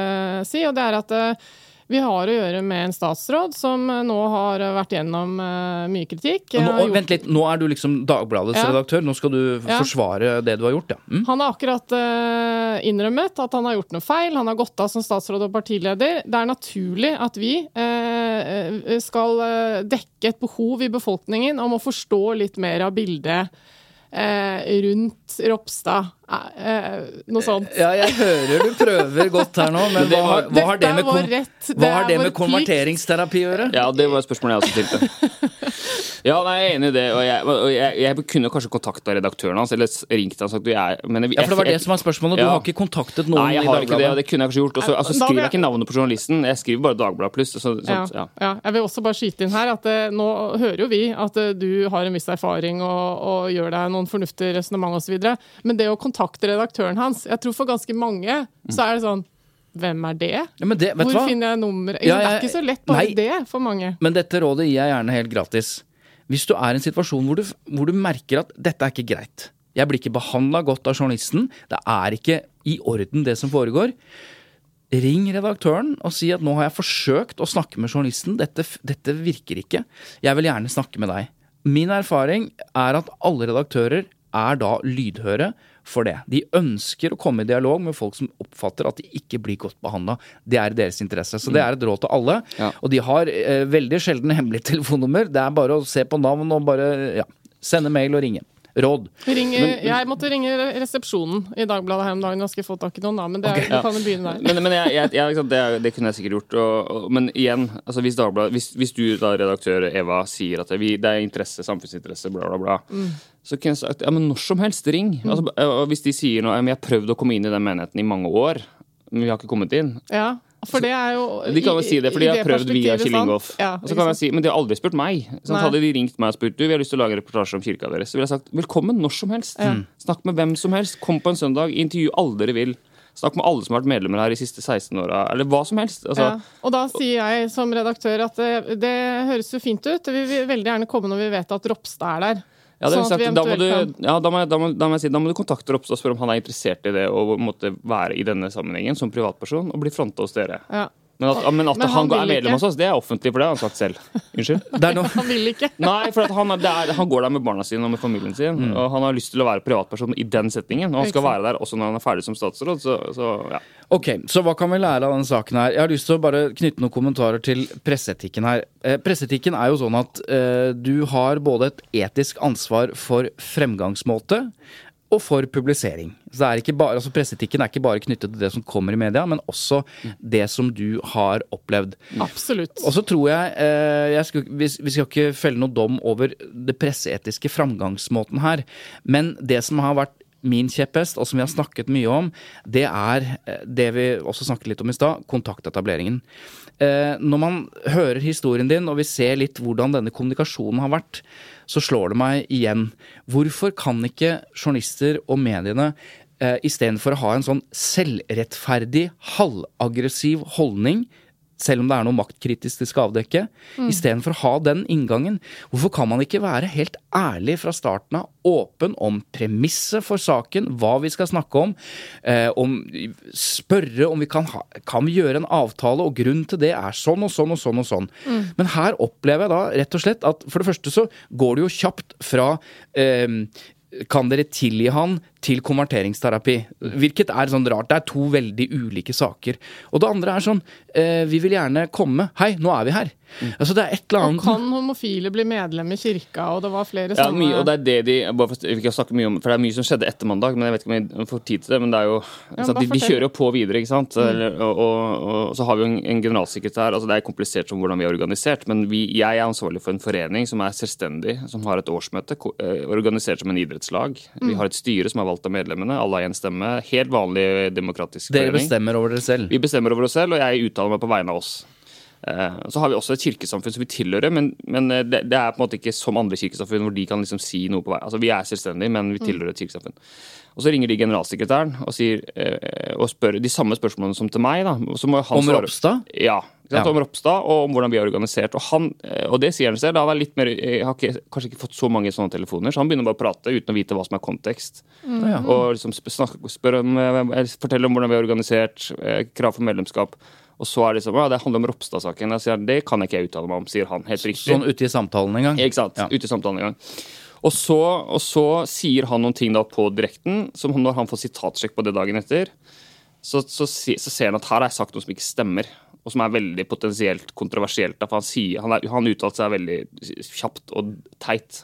si, og det er at eh, vi har å gjøre med en statsråd som eh, nå har vært gjennom eh, mye kritikk. Nå, gjort- vent litt, nå er du liksom Dagbladets Ja. redaktør. Nå skal du Ja. forsvare det du har gjort, ja. Mm? Han har akkurat eh, innrømmet at han har gjort noe feil. Han har gått av som statsråd og partileder. Det er naturlig at vi eh, skal eh, dekke et behov i befolkningen om å forstå litt mer av bildet eh, rundt Ropstad. Eh, eh, noe sånt. Ja, jeg hører du prøver godt her nå, men hva, har- hva har det med, kon det hva har det med konverteringsterapi å gjøre? Ja, det var et spørsmål jeg også stilte. Ja, nei, jeg er enig i det. Og jeg, og jeg, jeg kunne kanskje kontakta redaktøren hans, eller ringt han og sagt du, jeg, men jeg, Ja, for det var det som var spørsmålet. Du Ja. har ikke kontaktet noen Nei, jeg i har ikke det, og det kunne jeg kanskje gjort. Og så altså, skriver jeg- ikke navnet på journalisten, jeg skriver bare Dagbladet pluss. Så, sånt, Ja, ja. ja. Jeg vil også bare skyte inn her at eh, nå hører jo vi at du har en viss erfaring og, og gjør deg noen fornuftige resonnement osv. Men det å kontakte redaktøren hans Jeg tror for ganske mange så er det sånn Hvem er det? Ja, men det, vet Hvor hva? finner jeg nummeret? Ja, det er ikke så lett bare Nei. det for mange. Men dette rådet gir jeg gjerne helt gratis. Hvis du er i en situasjon hvor du, hvor du merker at dette er ikke greit, jeg blir ikke behandla godt av journalisten, det er ikke i orden det som foregår, ring redaktøren og si at nå har jeg forsøkt å snakke med journalisten, dette, dette virker ikke, jeg vil gjerne snakke med deg. Min erfaring er at alle redaktører er da lydhøre for det. De ønsker å komme i dialog med folk som oppfatter at de ikke blir godt behandla. Det er i deres interesse. Så det er et råd til alle. Ja. Og de har eh, veldig sjelden hemmelig telefonnummer. Det er bare å se på navn og bare ja, sende mail og ringe. Råd. Ring, jeg måtte ringe resepsjonen i Dagbladet her om dagen Jeg skal få tak i noen, da. Men det, er- Ok, du kan jo begynne der. Men, men jeg, jeg, jeg, liksom, det, det kunne jeg sikkert gjort. Og, og, men igjen, altså hvis, Dagbladet, hvis, hvis du da, redaktør Eva, sier at det, vi, det er interesse, samfunnsinteresse, bla, bla, bla, så kunne jeg sagt ja, men når som helst, ring. Altså, hvis de sier noe, ja, men jeg har prøvd å komme inn i den menigheten i mange år, men vi har ikke kommet inn. Ja, for det er jo De kan vel si det, for de har prøvd via Kjell. Ingolf. Ja, si, Men de har aldri spurt meg. Hadde de ringt meg og spurt du, vi har lyst til å lage en reportasje om kirka deres, så ville jeg sagt velkommen når som helst. Snakk med hvem som helst. Kom på en søndag, intervju alle dere vil. Snakk med alle som har vært medlemmer her de siste 16 åra, eller hva som helst. Altså, Ja. Og da sier jeg som redaktør at det, det høres jo fint ut. Vi vil veldig gjerne komme når vi vet at Ropstad er der. Ja, det sånn sagt, da, må du, ja da, må, da, må, da må jeg si, da må du kontakte Ropstad og spørre om han er interessert i det og måtte være i denne sammenhengen som privatperson og bli fronta hos dere. ja. Men at, men at Men han, han er medlem ikke. hos oss, det er offentlig, for det har han sagt selv. Unnskyld? Er Han vil ikke. Nei, for at han, er, det er, han går der med barna sine og med familien sin, og han har lyst til å være privatperson i den settingen. Og han skal være der også når han er ferdig som statsråd, så, så ja. Ok, så hva kan vi lære av denne saken her? Jeg har lyst til å bare knytte noen kommentarer til presseetikken her. Eh, presseetikken er jo sånn at eh, du har både et etisk ansvar for fremgangsmåte og for publisering. Så er bare, altså Presseetikken er ikke bare knyttet til det som kommer i media, men også det som du har opplevd. Absolutt. Og så tror jeg, eh, jeg skal, vi, skal ikke felle noe dom over det presseetiske framgangsmåten her, men det som har vært min kjepphest, og som vi har snakket mye om, det er eh, det vi også snakket litt om i stad, kontaktetableringen. Eh, når man hører historien din, og vi ser litt hvordan denne kommunikasjonen har vært, så slår det meg igjen. Hvorfor kan ikke journalister og mediene eh, istedenfor å ha en sånn selvrettferdig, halvaggressiv holdning selv om det er noe maktkritisk de skal avdekke, istedenfor å ha den inngangen. Hvorfor kan man ikke være helt ærlig fra starten av, åpen om premisset for saken, hva vi skal snakke om, eh, om spørre om vi kan, ha, kan vi gjøre en avtale, og grunnen til det er sånn og sånn og sånn og sånn. Men her opplever jeg da rett og slett at for det første så går det jo kjapt fra eh, kan dere tilgi han til konverteringsterapi? Hvilket er sånn rart. Det er to veldig ulike saker. Og det andre er sånn eh, Vi vil gjerne komme. Hei, nå er vi her. Altså Det er et eller Og annet kan homofile bli medlem i kirka? Og det var flere Ja, sånne mye, og det er det de bare for, vi kan snakke mye om, for det er mye som skjedde etter mandag, men jeg vet ikke om jeg får tid til det. Men det er jo men så at da de, de kjører jo på videre, ikke sant. Eller, og, og, og så har vi jo en, en generalsekretær. altså Det er komplisert som hvordan vi er organisert, men vi, jeg er ansvarlig for en forening som er selvstendig, som har et årsmøte, eh, organisert som en idrettslag. Vi har et styre som er valgt av medlemmene, alle har én stemme. Helt vanlig demokratisk Dere forening. bestemmer over dere selv. Vi bestemmer over oss selv, og jeg uttaler meg på vegne av oss. Eh, Så har vi også et kirkesamfunn som vi tilhører, men, men eh, det, det er på en måte ikke som andre kirkesamfunn hvor de kan liksom si noe på vei. Altså Vi er selvstendige, men vi tilhører et kirkesamfunn. Og så ringer de generalsekretæren og, sier, eh, og spør de samme spørsmålene som til meg. da. Så må han Om svare- Ropstad? Ja. ikke sant? Ja. Om Ropstad og om hvordan vi er organisert. Og, han, eh, og det sier han selv. da, har litt mer, Jeg har ikke, kanskje ikke fått så mange sånne telefoner, så han begynner bare å prate uten å vite hva som er kontekst. Mm. Og liksom spør om, eh, fortelle om hvordan vi er organisert, eh, krav for medlemskap. Og så er det sånn, ja, det handler om Ropstad-saken. Det kan jeg ikke jeg uttale meg om, sier han. Helt riktig. Sånn ute i samtalen en gang. Ikke sant? Ja. Ute i samtalen en gang. Og så, og så sier han noen ting da på direkten, som når han får sitatsjekk på det dagen etter, så, så, så ser han at her har jeg sagt noe som ikke stemmer, og som er veldig potensielt kontroversielt. da, For han, sier, han, er, han uttalte seg veldig kjapt og teit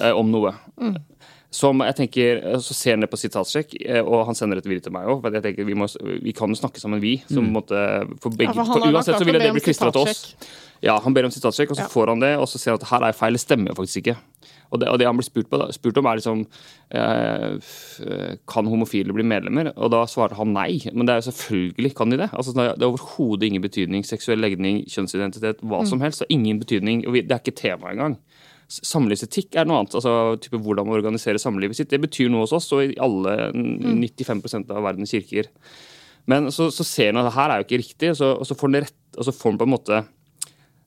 eh, om noe. Som jeg tenker, eh, Så ser han det på sitatsjekk, eh, og han sender et videre til meg òg. Jeg tenker, vi, må, vi kan jo snakke sammen, vi. Som måtte, for begge, Ja, for for uansett så klart vil å det bli klistra til oss. Ja, Han ber om sitatsjekk, og så Ja. får han det, og så ser han at her er feil. Det stemmer jo faktisk ikke. Og det, og det han blir spurt, på, da, spurt om, er liksom eh, Kan homofile bli medlemmer? Og da svarer han nei. Men det er jo selvfølgelig kan de det. Altså, det er- det er overhodet ingen betydning. Seksuell legning, kjønnsidentitet, hva som helst. Det har ingen betydning. Og vi, det er ikke tema engang. Samlivsetikk er noe annet. altså type Hvordan man organiserer samlivet sitt. Det betyr noe hos oss og i alle 95% av verdens kirker. Men så, så ser man at det her er jo ikke riktig, og så, og så får han rett, og så får han på en måte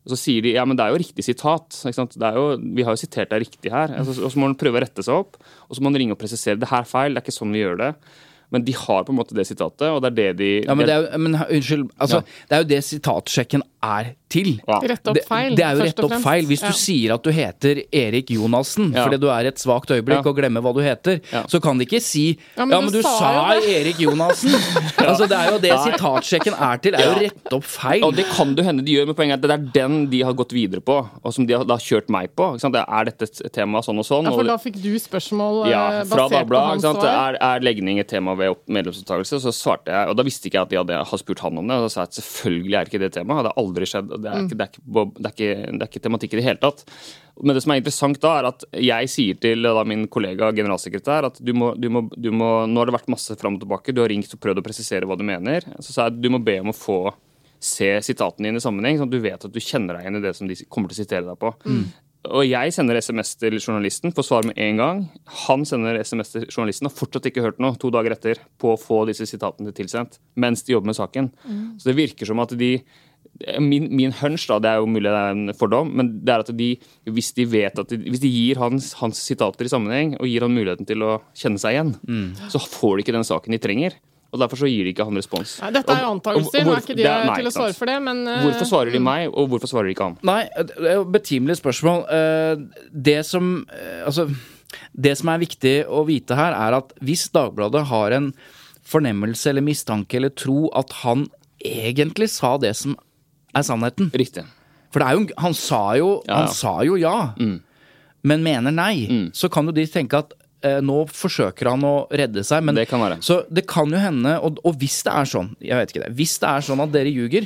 og så sier de ja, men det er jo riktig sitat. Ikke sant? Det er jo, vi har jo sitert deg riktig her. Altså, og så må man prøve å rette seg opp, og så må man ringe og presisere det her er feil. Det er ikke sånn vi gjør det. Men de har på en måte det sitatet, og det er det de Ja, men det er jo, men, unnskyld, altså, Ja. det er jo det sitatsjekken er til. Ja. Rett opp feil. det er jo rett opp feil. Hvis Ja. du sier at du heter Erik Jonassen Ja. fordi du er et svakt øyeblikk Ja. og glemmer hva du heter, Ja. så kan de ikke si Ja, Ja, men men, du du sa sa jo det." Erik Jonassen! Altså, det er jo det Nei. sitatsjekken er til. Det er jo rett opp feil. Og det kan det hende de gjør, med poenget at det er den de har gått videre på, og som de har da kjørt meg på. Ikke sant? Det Er dette et tema sånn og sånn? Ja, for da fikk du spørsmål Ja, eh, fra basert på hans svar. Er, er legning et tema ved opp- medlemsdeltakelse? Så svarte jeg, og da visste ikke jeg at de hadde hadde spurt han om det. Og da sa jeg at selvfølgelig er ikke det tema. Aldri skjedd. og Det er ikke, det er ikke, det er ikke, det er ikke tematikk i det hele tatt. Men det som er interessant da, er at jeg sier til da, min kollega generalsekretær at du må, du, må, du må Nå har det vært masse fram og tilbake, du har ringt og prøvd å presisere hva du mener. Så sa jeg at du må be om å få se sitatene dine i sammenheng, sånn at du vet at du kjenner deg igjen i det som de kommer til å sitere deg på. Og jeg sender SMS til journalisten, får svar med en gang. Han sender SMS til journalisten, har fortsatt ikke hørt noe to dager etter på å få disse sitatene tilsendt mens de jobber med saken. Så det virker som at de Min, min hunch, da, det er jo mulig det er en fordom, men det er at de, hvis de vet at de, hvis de gir hans, hans sitater i sammenheng og gir han muligheten til å kjenne seg igjen, så får de ikke den saken de trenger. Og Derfor så gir de ikke han respons. Nei, dette er jo antakelser, nå er ikke de det er- nei, til å svare for det, men uh, Hvorfor svarer de meg, og hvorfor svarer de ikke han? Nei, det er jo et betimelig spørsmål. Eh, Det som eh, Altså, det som er viktig å vite her, er at hvis Dagbladet har en fornemmelse eller mistanke eller tro at han egentlig sa det som er sannheten Riktig. For det er jo Han sa jo, Ja. Han sa jo ja, men mener nei. Så kan jo de tenke at nå forsøker han å redde seg, men Det kan være. Så det kan jo hende, og, og hvis det er sånn, jeg vet ikke det, hvis det er sånn at dere ljuger,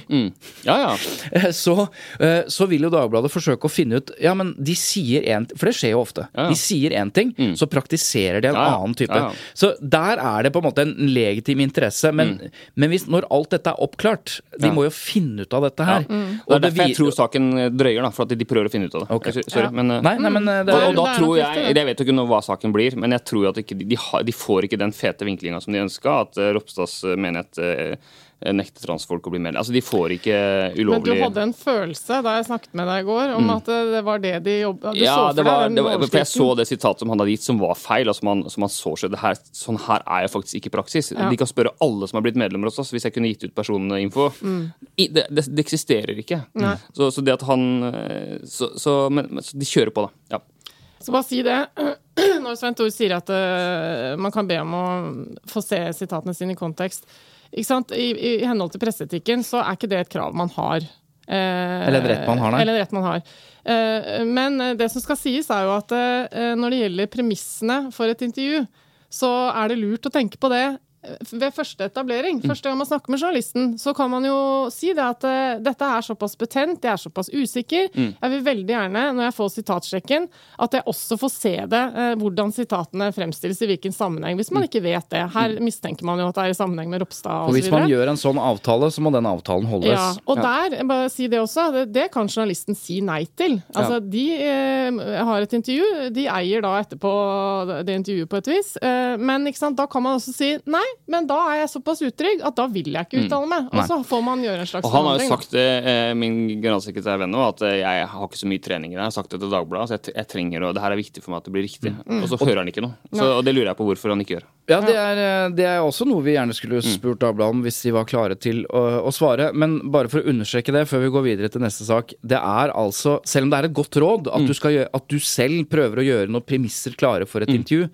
Ja, ja. Eh, så, eh, så vil jo Dagbladet forsøke å finne ut Ja, men de sier en For det skjer jo ofte. Ja, ja. De sier én ting, så praktiserer de en Ja, ja. annen type. Ja, ja. Så der er det på en måte en legitim interesse. Men, men hvis, når alt dette er oppklart De Ja. må jo finne ut av dette her. Det er derfor jeg tror saken drøyer, da, for at de prøver å finne ut av det. Okay. Sorry, Ja. men, eh, Nei, nei, men eh, det og, er, og da tror jeg. Jeg vet jo ikke nå hva saken blir, men jeg tror at ikke, de, har, de får ikke den fete vinklinga som de ønska. At uh, Ropstads eh, menighet eh, nekter transfolk å bli medlem. Altså, de får ikke ulovlig Men du hadde en følelse da jeg snakket med deg i går, om at eh, det var det de jobba Du Mm. ja, så for det var, deg den overskriften? jeg så det sitatet som han hadde gitt, som var feil. altså man, som han så det her, Sånn her er jeg faktisk ikke praksis. Ja. De kan spørre alle som har blitt medlemmer hos oss, hvis jeg kunne gitt ut personinfo. I, det, det, det eksisterer ikke. Mm. Så, så det at han eh, Så, så, men, men, så de kjører på, da. Ja. Så bare si det. Når Svein Thor sier at uh, man kan be om å få se sitatene sine i kontekst. I, I henhold til presseetikken så er ikke det et krav man har. Eh, Eller en rett man har, nei. Eller en rett man har. Eh, men det som skal sies, er jo at når det gjelder premissene for et intervju, så er det lurt å tenke på det ved første etablering. Mm. Første gang man snakker med journalisten, så kan man jo si det at eh, dette er såpass betent, jeg er såpass usikker. Mm. Jeg vil veldig gjerne, når jeg får sitatsjekken, at jeg også får se det, eh, hvordan sitatene fremstilles i hvilken sammenheng. Hvis Mm. man ikke vet det. Her mistenker man jo at det er i sammenheng med Ropstad og hvis man gjør en sånn avtale, så må den avtalen holdes. Ja, og der, bare si det også, det, det kan journalisten si nei til. Altså, De eh, har et intervju, de eier da etterpå det intervjuet på et vis. Eh, men da kan man også si nei, men da er jeg såpass utrygg at da vil jeg ikke uttale meg. Og så får man gjøre en slags Og han har jo sagt det, eh, min generalsekretær Venno, at eh, jeg har ikke så mye trening i det. Jeg har sagt det til Dagbladet, så jeg, jeg trenger og Det her er viktig for meg at det blir riktig. Mm. Og så hører han ikke noe. Så, og det lurer jeg på hvorfor han ikke gjør. Ja, det er, eh, det er også noe vi gjerne skulle Mm. spurt Dagbladet om hvis de var klare til å, å svare. Men bare for å understreke det før vi går videre til neste sak. Det er altså, selv om det er et godt råd at, Mm. du, skal gjøre, at du selv prøver å gjøre noen premisser klare for et Mm. intervju,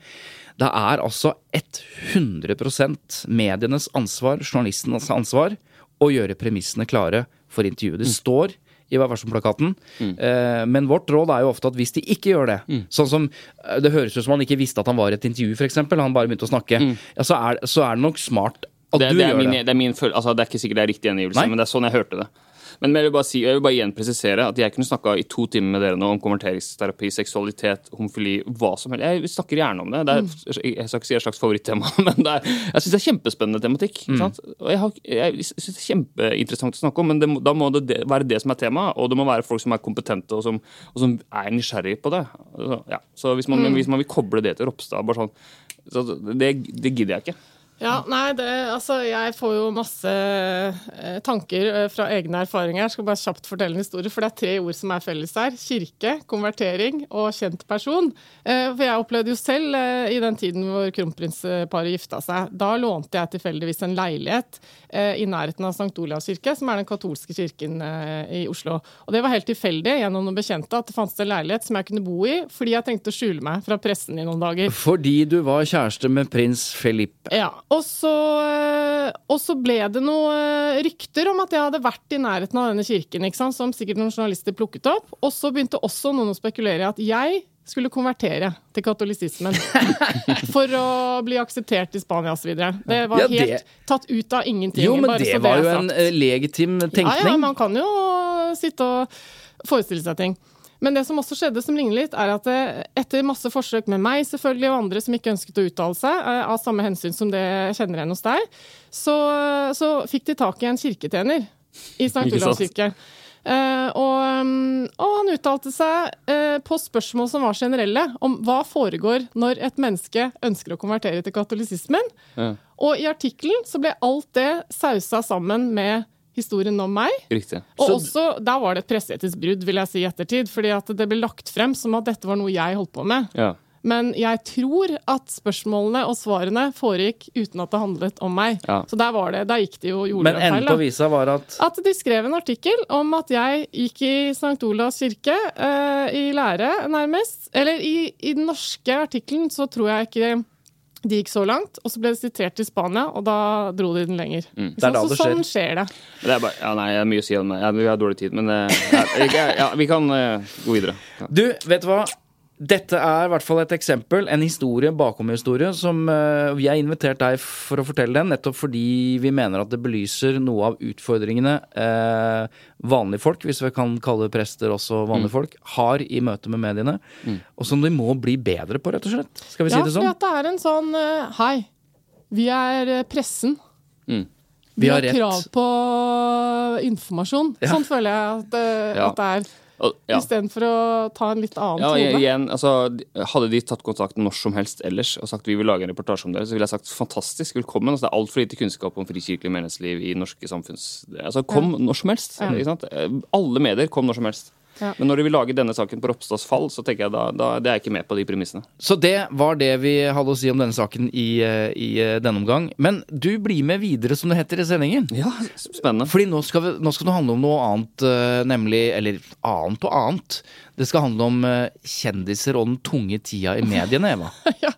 det er altså 100% medienes ansvar, journalistenes ansvar, å gjøre premissene klare for intervjuet. Mm. Det står i Vær varsom-plakaten. Eh, men vårt råd er jo ofte at hvis de ikke gjør det Sånn som eh, Det høres ut som han ikke visste at han var i et intervju, f.eks. Han bare begynte å snakke. Ja, så, er, så er det nok smart at det, du det, gjør min, det. det, er min altså, det er ikke sikkert det er riktig gjengivelse, men det er sånn jeg hørte det. Men jeg vil bare, si, jeg vil bare igjen presisere at jeg kunne snakka i to timer med dere nå om konverteringsterapi, seksualitet, homofili, hva som helst. Jeg snakker gjerne om det. det er, jeg skal ikke si et slags favorittema, men det er, jeg syns det er kjempespennende tematikk. Sant? Og jeg, har, jeg syns det er kjempeinteressant å snakke om, men det da må det være det som er temaet, og det må være folk som er kompetente og som, og som er nysgjerrig på det. Så, ja. så hvis, man, hvis man vil koble det til Ropstad, bare sånn så det, det gidder jeg ikke. Ja, nei, det, altså jeg får jo masse eh, tanker eh, fra egne erfaringer. Jeg skal bare kjapt fortelle en historie, for det er tre ord som er felles her. Kirke, konvertering og kjent person. Eh, for jeg opplevde jo selv eh, i den tiden hvor kronprinsparet gifta seg, da lånte jeg tilfeldigvis en leilighet eh, i nærheten av St. Olavs kirke, som er den katolske kirken i Oslo. Og det var helt tilfeldig gjennom noen bekjente at det fantes en leilighet som jeg kunne bo i, fordi jeg trengte å skjule meg fra pressen i noen dager. Fordi du var kjæreste med prins Felipe. Ja, og så, eh, og så ble det noen rykter om at jeg hadde vært i nærheten av denne kirken, som sikkert noen journalister plukket opp. Og så begynte også noen å spekulere i at jeg skulle konvertere til katolisismen. For å bli akseptert i Spania osv. Det var Ja, det- helt tatt ut av ingenting. Jo, men det var jo en eh, legitim tenkning. Ja, ja, man kan jo sitte og forestille seg ting. Men det som også skjedde som ligner litt, er at eh, etter masse forsøk med meg selvfølgelig og andre som ikke ønsket å uttale seg, eh, av samme hensyn som det kjenner igjen hos deg, så, så fikk de tak i en kirketjener i St. Olavs kirke. Uh, og, mm, og han uttalte seg uh, på spørsmål som var generelle, om hva foregår når et menneske ønsker å konvertere til katolisismen. Ja. Og i artikkelen så ble alt det sausa sammen med historien om meg. Riktig. Og Så- også, Da var det et presseetisk brudd, vil jeg si i ettertid. fordi at det ble lagt frem som at dette var noe jeg holdt på med. Ja. Men jeg tror at spørsmålene og svarene foregikk uten at det handlet om meg. Ja. Så der var det, der gikk de jo gjorde Men enden på visa var at At de skrev en artikkel om at jeg gikk i St. Olavs kirke eh, i lære, nærmest. Eller i, i den norske artikkelen så tror jeg ikke de gikk så langt. Og så ble det sitert i Spania, og da dro de den lenger. Det er da så, det skjer. sånn skjer. det. Det er bare, ja, nei, jeg har mye å si om det. Vi har dårlig tid, men eh, jeg, jeg- ja, vi kan uh, gå videre. Ja. Du, vet du hva? Dette er i hvert fall et eksempel, en historie, bakomhistorie, som eh, vi har invitert deg for å fortelle den, nettopp fordi vi mener at det belyser noe av utfordringene eh, vanlige folk, hvis vi kan kalle prester også vanlige folk, har i møte med mediene, og som de må bli bedre på, rett og slett. Skal vi si det sånn? Ja, for det er en sånn eh, Hei, vi er eh, pressen. Mm. Vi, Vi har har, rett. krav på informasjon. Ja. Sånn føler jeg at, eh, Ja. at det er. Ja. Istedenfor å ta en litt annen Ja, tone. igjen, altså, Hadde de tatt kontakt når som helst ellers og sagt vi vil lage en reportasje om dere, så ville jeg sagt fantastisk, velkommen. Altså, det er altfor lite kunnskap om frikirkelig menighetsliv i norske samfunns... Altså, Kom når som helst. Ja. Ikke sant? Eh, Alle medier kom når som helst. Ja. Men når de vil lage denne saken på Ropstads fall, så tenker jeg da, da det er jeg ikke med på de premissene. Så det var det vi hadde å si om denne saken i, eh, i eh, denne omgang. Men du blir med videre, som det heter i sendingen. Ja, spennende. Fordi nå skal, vi, nå skal det handle om noe annet, eh, nemlig Eller annet og annet. Det skal handle om eh, kjendiser og den tunge tida i mediene, Eva. ja,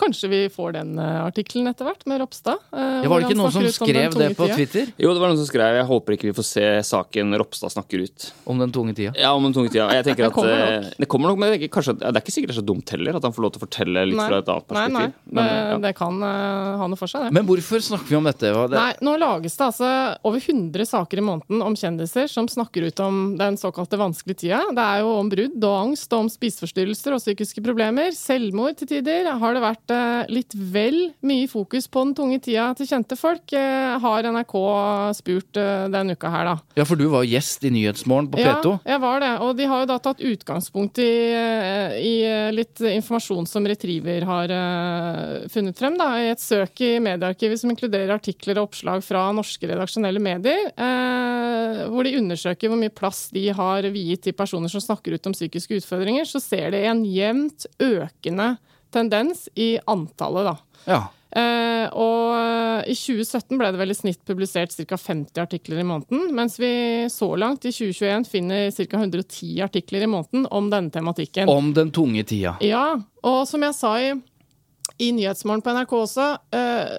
kanskje vi får den uh, artikkelen etter hvert, med Ropstad. Ja, var det ikke noen som skrev det på tida. Twitter? Jo, det var noen som skrev Jeg håper ikke vi får se saken Ropstad snakker ut. Om den tunge tida? Ja, om den tunge tida. Jeg tenker Det kommer eh, nok. Det kommer nok, men det er, ikke, kanskje, det er ikke sikkert det er så dumt heller at han får lov til å fortelle litt Nei. fra et annet Nei, nei. Men, ja. det kan eh, ha noe for seg, det. Men hvorfor snakker vi om dette, Eva? Det, Nei, nå lages det altså over 100 saker i måneden om kjendiser som snakker ut om den såkalte vanskelige tida. Det er jo om brudd og angst og om spiseforstyrrelser og psykiske problemer. Selvmord til tider. Har det vært eh, litt vel mye fokus på den tunge tida til kjente folk, eh, har NRK spurt eh, denne uka her, da. Ja, for du var gjest i Nyhetsmorgen på P2. Ja, jeg var det. Og de har jo da tatt utgangspunkt i, i litt informasjon som Retriever har funnet frem. da, I et søk i mediearkivet som inkluderer artikler og oppslag fra norske redaksjonelle medier. hvor de undersøker hvor mye plass de har viet til personer som snakker ut om psykiske utfordringer, så ser de en jevnt økende tendens i antallet, da. Ja. Eh, og i 2017 ble det vel i snitt publisert ca. 50 artikler i måneden, mens vi så langt i 2021 finner ca. 110 artikler i måneden om denne tematikken. Om den tunge tida. Ja, og som jeg sa i, i Nyhetsmorgen på NRK også, eh,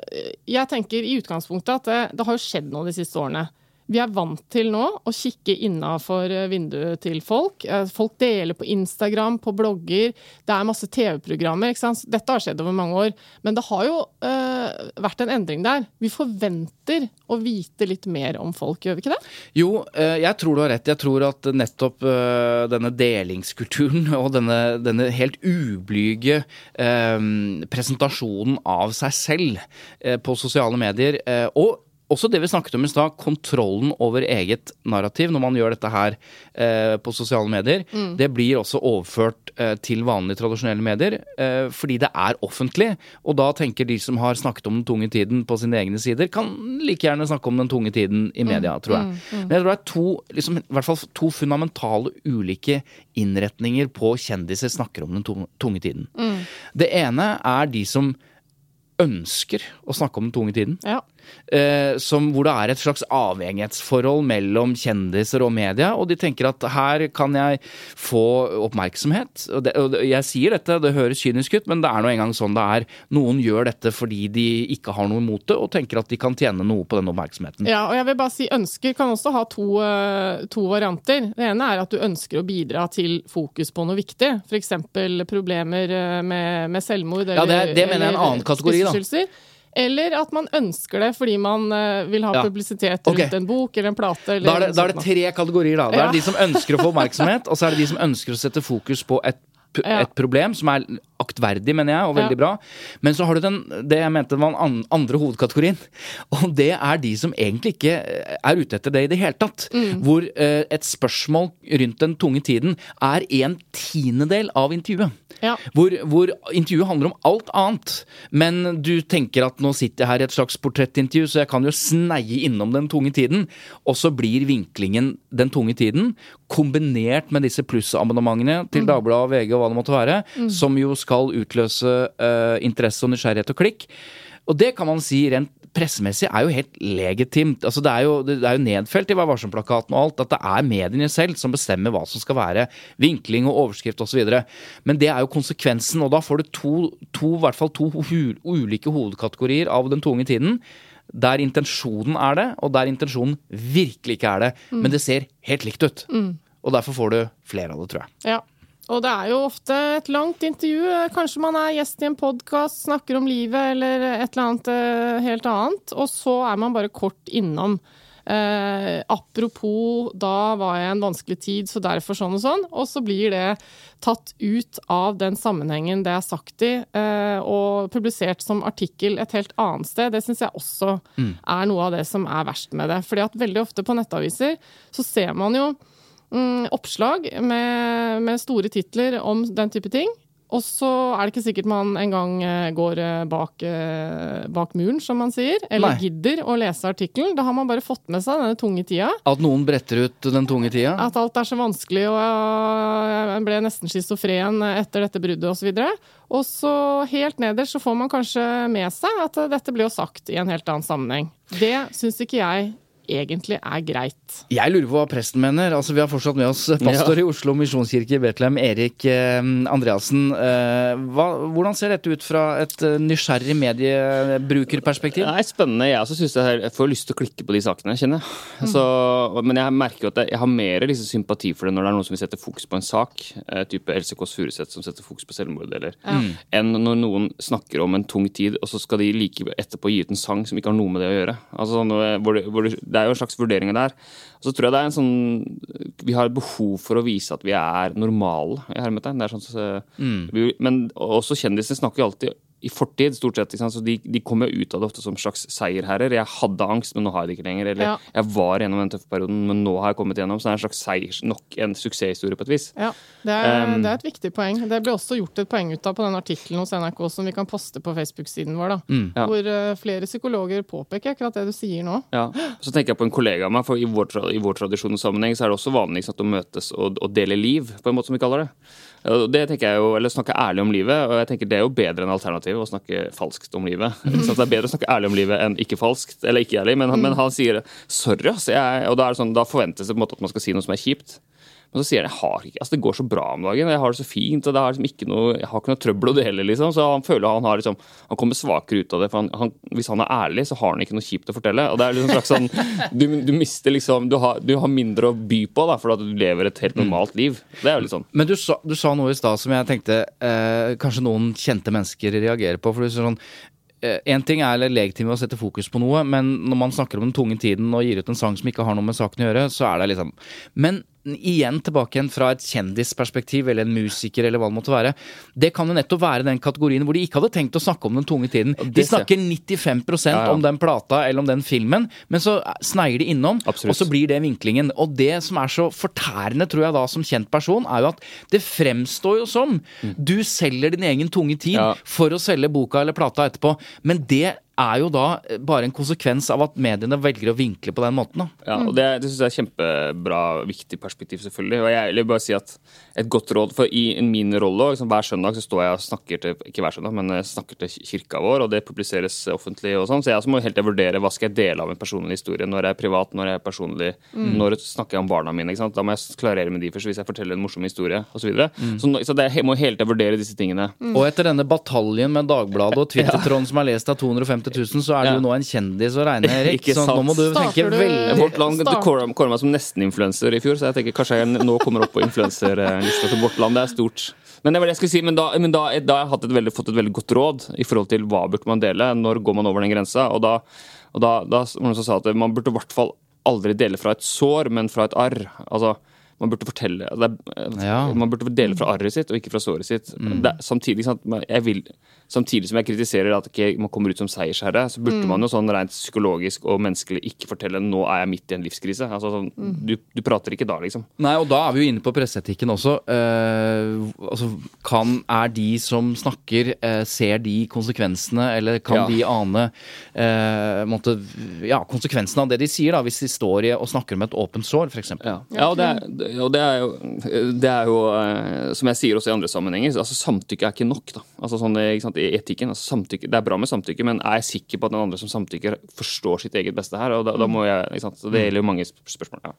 jeg tenker i utgangspunktet at det, det har skjedd noe de siste årene. Vi er vant til nå å kikke innafor vinduet til folk. Eh, Folk deler på Instagram, på blogger. Det er masse TV-programmer. Dette har skjedd over mange år. Men det har jo eh, vært en endring der. Vi forventer å vite litt mer om folk, gjør vi ikke det? Jo, eh, jeg tror du har rett. Jeg tror at nettopp eh, denne delingskulturen og denne, denne helt ublyge eh, presentasjonen av seg selv eh, på sosiale medier, eh, og også det vi snakket om i stad, kontrollen over eget narrativ når man gjør dette her eh, på sosiale medier, det blir også overført eh, til vanlige tradisjonelle medier eh, fordi det er offentlig. Og da tenker de som har snakket om den tunge tiden på sine egne sider, kan like gjerne snakke om den tunge tiden i media, tror jeg. Men jeg tror det er to, liksom, i hvert fall to fundamentale ulike innretninger på kjendiser snakker om den tunge, tunge tiden. Det ene er de som ønsker å snakke om den tunge tiden. Ja. Eh, som, hvor det er et slags avhengighetsforhold mellom kjendiser og media, og de tenker at her kan jeg få oppmerksomhet. Og, det, og jeg sier dette, det høres kynisk ut, men det er nå engang sånn det er. Noen gjør dette fordi de ikke har noe imot det, og tenker at de kan tjene noe på den oppmerksomheten. Ja, og jeg vil bare si ønsker kan også ha to, eh, to varianter. Det ene er at du ønsker å bidra til fokus på noe viktig. F.eks. problemer eh, med, med selvmord Ja, det det mener jeg er en annen kategori, da. Eller at man ønsker det fordi man eh, vil ha Ja. publisitet rundt okay. en bok eller en plate. Eller Da er, det, da er det tre kategorier. da. Det er de som ønsker å få oppmerksomhet, og så er det de som ønsker å sette fokus på et. Et problem, som er aktverdig, mener jeg, og veldig bra. Men så har du den, det jeg mente var den andre hovedkategorien. Og det er de som egentlig ikke eh, er ute etter det i det hele tatt. Hvor eh, et spørsmål rundt den tunge tiden er en tiendedel av intervjuet. Ja. Hvor, hvor intervjuet handler om alt annet. Men du tenker at nå sitter jeg her i et slags portrettintervju, så jeg kan jo sneie innom den tunge tiden. Og så blir vinklingen den tunge tiden, kombinert med disse plussabonnementene til Dagbladet, VG og hva det måtte være, som jo skal utløse uh, interesse og nysgjerrighet og klikk. Og det kan man si rent pressemessig er jo helt legitimt. Altså det, er jo, det er jo nedfelt i Vær varsom-plakaten og alt at det er mediene selv som bestemmer hva som skal være vinkling og overskrift osv. Men det er jo konsekvensen, og da får du to, to, i hvert fall to ulike hovedkategorier av den tunge tiden. Der intensjonen er det, og der intensjonen virkelig ikke er det. Men det ser helt likt ut. Og derfor får du flere av det, tror jeg. Ja. Og det er jo ofte et langt intervju. Kanskje man er gjest i en podkast, snakker om livet eller et eller annet eh, helt annet, og så er man bare kort innom. Eh, apropos, da var jeg i en vanskelig tid, så derfor sånn og sånn. Og så blir det tatt ut av den sammenhengen det er sagt i, eh, og publisert som artikkel et helt annet sted. Det syns jeg også er noe av det som er verst med det. Fordi at veldig ofte på nettaviser så ser man jo mm, oppslag med, med store titler om den type ting. Og så er det ikke sikkert man engang eh, går eh, bak, eh, bak muren, som man sier. Eller Nei. gidder å lese artikkelen. Da har man bare fått med seg denne tunge tida. At noen bretter ut den tunge tida. At alt er så vanskelig, og jeg ble nesten schizofren etter dette bruddet osv. Og så helt nederst så får man kanskje med seg at dette ble jo sagt i en helt annen sammenheng. Det syns ikke jeg egentlig er greit. Jeg lurer på hva presten mener. Altså, Vi har fortsatt med oss pastor i Oslo misjonskirke i Betlehem, Erik eh, Andreassen. Eh, hva, hvordan ser dette ut fra et eh, nysgjerrig mediebrukerperspektiv? Det er spennende. Jeg også synes det her, jeg får lyst til å klikke på de sakene, kjenner jeg. Så, men jeg merker jo at jeg, har mer liksom, sympati for det når det er noen som vil sette fokus på en sak, eh, type Else Kåss Furuseth som setter fokus på selvmord, eller enn når noen snakker om en tung tid, og så skal de like etterpå gi ut en sang som ikke har noe med det å gjøre. Altså, sånn, hvor det, hvor det, det er jo en slags vurderinger der. Og så tror jeg det er en sånn Vi har behov for å vise at vi er normale, i hermetegn. Det er sånn, så, vi, men også kjendisene snakker jo alltid i fortid, stort sett. Så de, de kommer ut av det ofte som slags seierherrer. Jeg hadde angst, men nå har jeg det ikke lenger. Eller Ja. jeg var gjennom den tøffe perioden, men nå har jeg kommet gjennom. Så det er en slags seier, nok en suksesshistorie på et vis. Ja, det er, Um, det er et viktig poeng. Det ble også gjort et poeng ut av på den artikkelen hos NRK som vi kan poste på Facebook-siden vår, da. Ja. Hvor eh, flere psykologer påpeker akkurat det du sier nå. Ja. Så tenker jeg på en kollega av meg, for i vår, tra- i vår tradisjon og sammenheng så er det også vanlig sant, å møtes og, og dele liv, på en måte som vi kaller det. Det tenker jeg jo, eller snakke ærlig om livet, og jeg tenker det er jo bedre enn alternativ å snakke falskt om livet. Mm. det er bedre å snakke ærlig om livet enn ikke falskt, eller ikke ærlig, men, han- men han sier sorry, ass. Og da, sånn, da forventes det på en måte at man skal si noe som er kjipt. Men så sier han jeg har ikke, altså det går så bra om dagen, jeg har det så fint, og det er liksom ikke noe, jeg har ikke noe trøbbel det heller, liksom. Så han føler han har liksom, han kommer svakere ut av det. for han, han, Hvis han er ærlig, så har han ikke noe kjipt å fortelle. og det er liksom slags sånn, Du, du mister liksom, du har, du har mindre å by på da, for at du lever et helt normalt liv. Det er jo litt sånn. Men du sa, du sa noe i stad som jeg tenkte eh, kanskje noen kjente mennesker reagerer på. for du sånn Én ting er legitimt å sette fokus på noe, men når man snakker om den tunge tiden og gir ut en sang som ikke har noe med saken å gjøre, så er det liksom Men igjen tilbake igjen fra et kjendisperspektiv eller en musiker eller hva det måtte være. Det kan jo nettopp være den kategorien hvor de ikke hadde tenkt å snakke om den tunge tiden. De snakker 95 Ja, ja. om den plata eller om den filmen, men så sneier de innom, Absolutt. og så blir det vinklingen. Og det som er så fortærende, tror jeg da, som kjent person, er jo at det fremstår jo som du selger din egen tunge tid Ja. for å selge boka eller plata etterpå, men det er jo da bare en konsekvens av at mediene velger å vinkle på den måten. da. Ja, og Det, det syns jeg er kjempebra, viktig perspektiv, selvfølgelig. Og jeg vil bare si at et godt råd, for i min rolle liksom, Hver søndag så står jeg og snakker til ikke hver søndag, men snakker til kirka vår, og det publiseres offentlig. og sånn, Så jeg også må helt vurdere hva skal jeg dele av en personlig historie. Når jeg er privat, når jeg er personlig. Når snakker jeg om barna mine? ikke sant? Da må jeg klarere med de først, hvis jeg forteller en morsom historie osv. Så, videre. så, så det, jeg må helt vurdere disse tingene. Og etter denne bataljen med Dagbladet og Twitter-tråden som er lest av 250 000, så er du Ja. jo nå en kjendis å regne, Erik. Ikke Så nå må du tenke veldig Vårt Land kåra meg som nesten-influenser i fjor, så jeg tenker kanskje jeg nå kommer opp på influenserlista til Vårt Land. Det er stort. Men det var det jeg skulle si, men da, men da, da har jeg et veldig, fått et veldig godt råd i forhold til hva burde man dele, når går man over den grensa. Og da, og da, da var det noen som sa at man burde i hvert fall aldri dele fra et sår, men fra et arr. Altså, man burde fortelle det er, Ja. Man burde dele fra arret sitt og ikke fra såret sitt. Det, er- samtidig, sant, jeg vil, samtidig som jeg kritiserer at ikke man kommer ut som seiersherre, så burde man jo sånn rent psykologisk og menneskelig ikke fortelle nå er jeg midt i en livskrise. Altså, sånn, du, du prater ikke da, liksom. Nei, og da er vi jo inne på presseetikken også. Uh, altså, kan, er de som snakker, uh, ser de konsekvensene, eller kan Ja. de ane uh, måtte, ja, konsekvensene av det de sier, da, hvis de står i og snakker om et åpent sår, f.eks.? Ja, ja og, det er, det- og det er jo, det er jo eh, som jeg sier også i andre sammenhenger, altså samtykke er ikke nok. da. Altså sånn, ikke sant, I etikken, altså samtykke, Det er bra med samtykke, men er jeg sikker på at den andre som samtykker, forstår sitt eget beste her? og da, da må jeg, ikke sant, Det gjelder jo mange spørsmål. ja.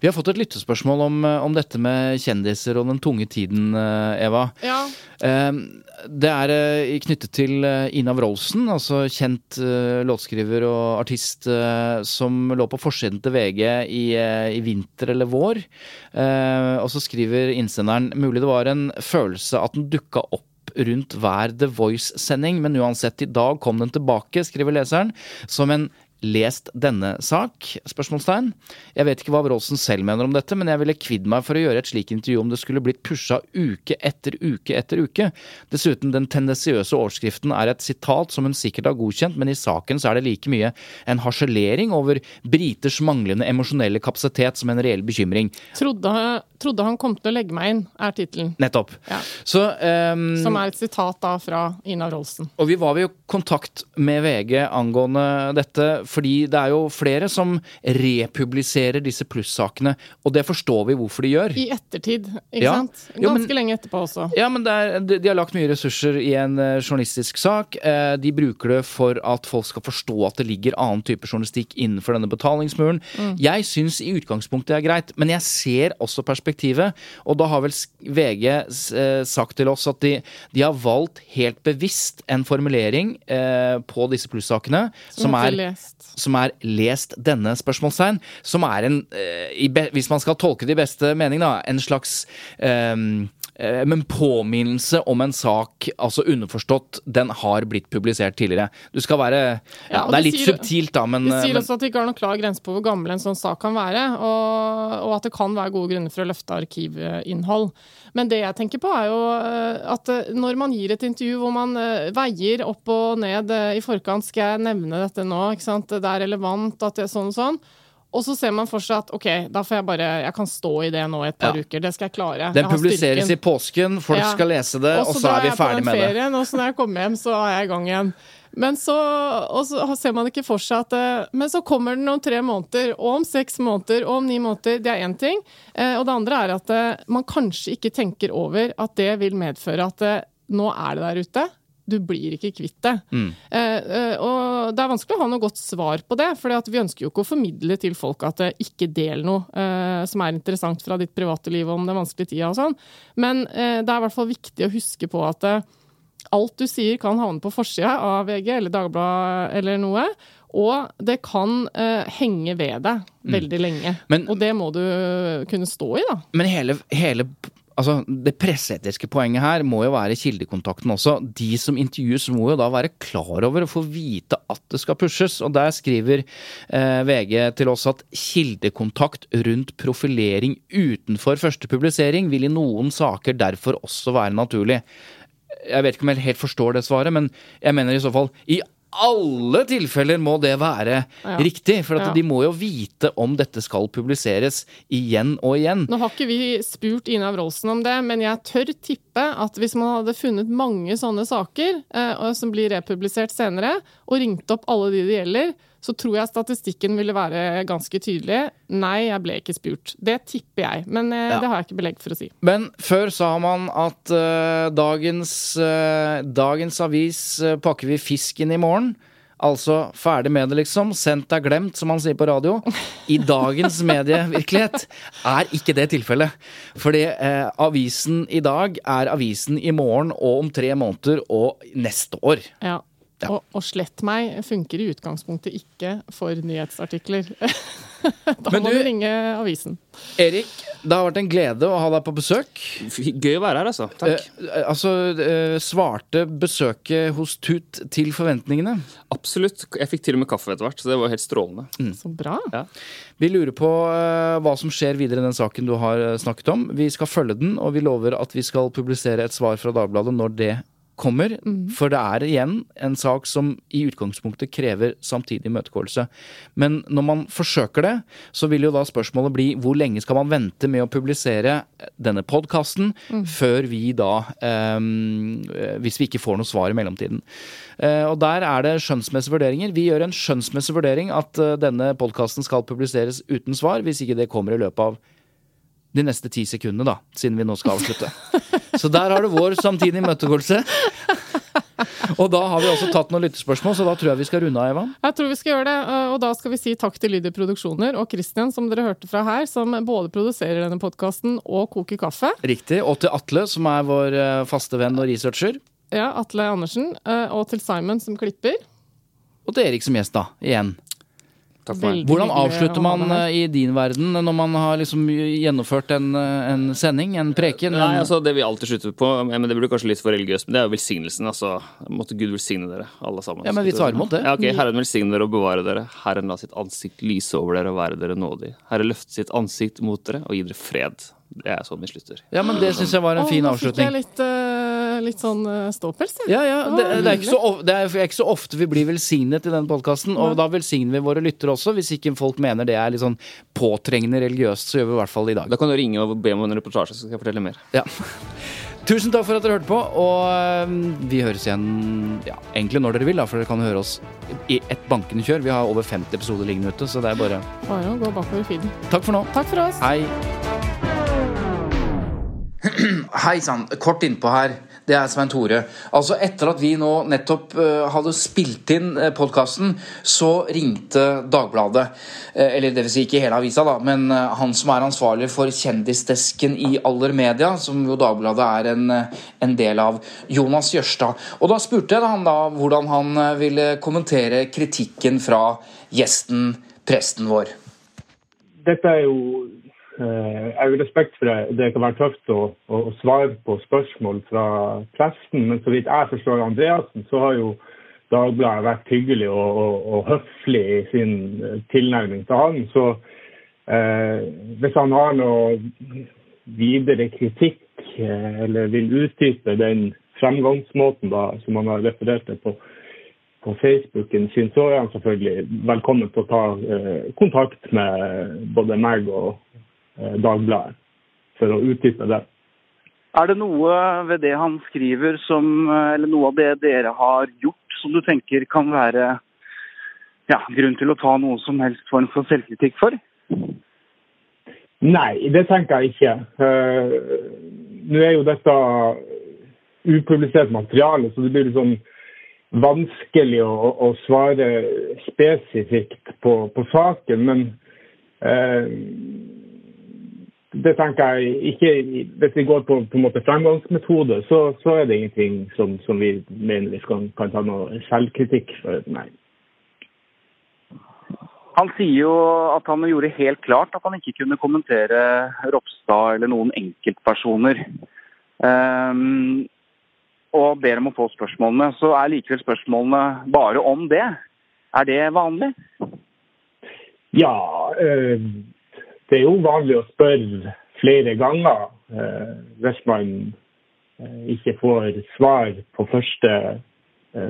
Vi har fått et lyttespørsmål om, eh, om dette med kjendiser og den tunge tiden, eh, Eva. Ja. Eh, Det er eh, knyttet til eh, Ina Wroldsen, altså kjent eh, låtskriver og artist eh, som lå på forsiden til VG i, eh, i vinter eller vår. Eh, Og så skriver innsenderen mulig det var en følelse at den dukka opp rundt hver The Voice-sending, men uansett, i dag kom den tilbake, skriver leseren, som en lest denne sak? Spørsmålstegn. Jeg vet ikke hva Wroldsen selv mener om dette, men jeg ville kvidd meg for å gjøre et slikt intervju om det skulle blitt pusha uke etter uke etter uke. Dessuten, den tendensiøse overskriften er et sitat som hun sikkert har godkjent, men i saken så er det like mye en harselering over briters manglende emosjonelle kapasitet som en reell bekymring. Trodde, trodde han kom til å legge meg inn, er tittelen. Nettopp. Ja. Så um, Som er et sitat da fra Ina Wroldsen. Og vi var jo kontakt med VG angående dette, fordi det er jo flere som republiserer disse plussakene, og det forstår vi hvorfor de gjør. I ettertid, ikke Ja. sant? Jo, men- Ganske lenge etterpå også. Ja, men er, de, de har lagt mye ressurser i en uh, journalistisk sak. Uh, de bruker det for at folk skal forstå at det ligger annen type journalistikk innenfor denne betalingsmuren. Jeg syns i utgangspunktet det er greit, men jeg ser også perspektivet. Og da har vel VG s- eh, sagt til oss at de, de har valgt helt bevisst en formulering på disse plussakene som, som er lest. Som er lest denne spørsmålstegn, som er en, eh, hvis man skal tolke det i beste mening, da, en slags ehm, eh, en påminnelse om en sak, altså underforstått, den har blitt publisert tidligere. Du skal være ja, Det er litt sier- subtilt, da, men, De eh, sier men også at de ikke har noen klar grense på hvor gammel en sånn sak kan være, og, og at det kan være gode grunner for å løfte arkivinnhold. Men det jeg tenker på er jo eh, at eh, når man gir et intervju hvor man eh, veier opp og ned eh, i forkant, skal jeg nevne dette nå, ikke sant? det er relevant, at det er sånn og sånn. Og så ser man for seg at ok, da får jeg bare Jeg kan stå i det nå i et par Ja. uker. Det skal jeg klare. den Jeg publiseres i påsken, folk Ja. skal lese det, og så er vi ferdig med den det. ferien, og så når jeg kommer hjem, så er jeg i gang igjen. Men så, og så ser man ikke for seg at eh, Men så kommer den om tre måneder, og om seks måneder, og om ni måneder. Det er én ting. Eh, og det andre er at eh, man kanskje ikke tenker over at det vil medføre at nå er det der ute. Du blir ikke kvitt det. Mm. Eh, eh, og det er vanskelig å ha noe godt svar på det, for vi ønsker jo ikke å formidle til folk at det ikke del noe eh, som er interessant fra ditt private liv om den vanskelige tida og sånn. Men eh, det er i hvert fall viktig å huske på at eh, alt du sier kan havne på forsida av VG eller Dagbladet eller noe. Og det kan uh, henge ved deg veldig lenge. Mm. Men- og det må du kunne stå i, da. Men hele, hele altså, det presseetiske poenget her må jo være kildekontakten også. De som intervjues må jo da være klar over og få vite at det skal pushes. Og der skriver eh, VG til oss at kildekontakt rundt profilering utenfor første publisering vil i noen saker derfor også være naturlig. Jeg vet ikke om jeg helt forstår det svaret, men jeg mener i så fall i alle tilfeller må det være Ja. riktig. For Ja. de må jo vite om dette skal publiseres igjen og igjen. Nå har ikke vi spurt Ina Wroldsen om det, men jeg tør tippe at hvis man hadde funnet mange sånne saker eh, som blir republisert senere, og ringt opp alle de det gjelder, så tror jeg statistikken ville være ganske tydelig. Nei, jeg ble ikke spurt. Det tipper jeg, men eh, Ja. det har jeg ikke belegg for å si. Men før sa man at uh, dagens, uh, dagens avis uh, pakker vi fisken i morgen. Altså ferdig med det, liksom. Sendt er glemt, som man sier på radio. I dagens medievirkelighet er ikke det tilfellet. Fordi eh, avisen i dag er avisen i morgen og om tre måneder og neste år. Ja. Ja. Og, og slett meg funker i utgangspunktet ikke for nyhetsartikler. da Men må du- du ringe avisen. Erik, det har vært en glede å ha deg på besøk. Gøy å være her, altså. Takk. Eh, altså, eh, svarte besøket hos Tut til forventningene? Absolutt. Jeg fikk til og med kaffe etter hvert, så det var helt strålende. Så bra. Vi lurer på eh, hva som skjer videre i den saken du har eh, snakket om. Vi skal følge den, og vi lover at vi skal publisere et svar fra Dagbladet når det kommer. For det er igjen en sak som i utgangspunktet krever samtidig imøtegåelse. Men når man forsøker det, så vil jo da spørsmålet bli hvor lenge skal man vente med å publisere denne podkasten før vi da eh, Hvis vi ikke får noe svar i mellomtiden. Eh, og der er det skjønnsmessige vurderinger. Vi gjør en skjønnsmessig vurdering at eh, denne podkasten skal publiseres uten svar, hvis ikke det kommer i løpet av de neste ti sekundene, da, siden vi nå skal avslutte. Så der har du vår samtidige imøtegåelse. Og da har vi også tatt noen lyttespørsmål, så da tror jeg vi skal runde av, Eva. Jeg tror vi skal gjøre det, eh, og da skal vi si takk til Lyder Produksjoner og Christian, som dere hørte fra her, som både produserer denne podkasten og koker kaffe. Riktig. Og til Atle, som er vår eh, faste venn og researcher. Ja, Atle Andersen. eh, Og til Simon, som klipper. Og til Erik som gjest, da. Igjen. Takk for meg. Veldig Hvordan avslutter man eh, i din verden når man har liksom gjennomført en, eh, en sending, en preken? Nei, en- altså Det vi alltid slutter på, men det blir kanskje litt for religiøst, men det er jo velsignelsen. altså. Måtte Gud velsigne dere, alle sammen. Ja, men vi tar imot det. Ja, ok, Herren velsigne dere og bevare dere. Herren la sitt ansikt lyse over dere og være dere nådig. Herre løfte sitt ansikt mot dere og gi dere fred. Det er sånn vi slutter. Ja, men det syns jeg var en fin nå fikk jeg avslutning. litt, eh, litt sånn uh, ståpels. Ja, ja, det, det, er ikke så, of- det er ikke så ofte vi blir velsignet i den podkasten, og da velsigner vi våre lyttere også. Hvis ikke folk mener det er litt sånn påtrengende religiøst, så gjør vi i hvert fall det i dag. Da kan du ringe og be om en reportasje, så skal jeg fortelle mer. Ja. Tusen takk for at dere hørte på, og vi høres igjen ja, egentlig når dere vil, da, for dere kan høre oss i et bankende kjør. Vi har over 50 episoder liggende ute, så det er bare Bare å gå bakover i feeden. Takk for nå. Takk for oss. Hei. Hei sann, kort innpå her. Det er Svein Tore. Altså Etter at vi nå nettopp eh, hadde spilt inn uh, podkasten, så ringte Dagbladet. eh, eller vil si ikke hele avisa, da, men eh, han som er ansvarlig for kjendisdesken i Aller Media, som jo Dagbladet er en, eh, en del av, Jonas Jørstad. Og da spurte jeg han da hvordan han eh, ville kommentere kritikken fra gjesten, presten vår. dette er jo eh, Jeg har respekt for det. Det kan være tøft å, å, svare på spørsmål fra presten, men så vidt jeg forstår Andreassen, så har jo Dagbladet vært hyggelig og, og, og høflig i sin eh, tilnærming til han. Så eh, hvis han har noe videre kritikk eh, eller vil utdype den fremgangsmåten da, som han har referert til på, på Facebooken sin, så er han selvfølgelig velkommen til å ta eh, kontakt med både meg og eh, Dagbladet for å utdype det. Er det noe ved det han skriver som, eller noe av det dere har gjort som du tenker kan være ja, grunn til å ta noe som helst form for selvkritikk for? Nei, det tenker jeg ikke. Eh, Nå er jo dette upublisert materiale, så det blir liksom vanskelig å, å svare spesifikt på, på saken. Men eh, det tenker jeg ikke Hvis vi går på, på en måte fremgangsmetode, så, så, er det ingenting som, som vi mener vi skal, kan ta noe selvkritikk for. Nei. Han sier jo at han gjorde helt klart at han ikke kunne kommentere Ropstad eller noen enkeltpersoner. Um, og ber om å få spørsmålene. Så er likevel spørsmålene bare om det. Er det vanlig? Ja, øh, det er jo vanlig å spørre flere ganger øh, hvis man øh, ikke får svar på første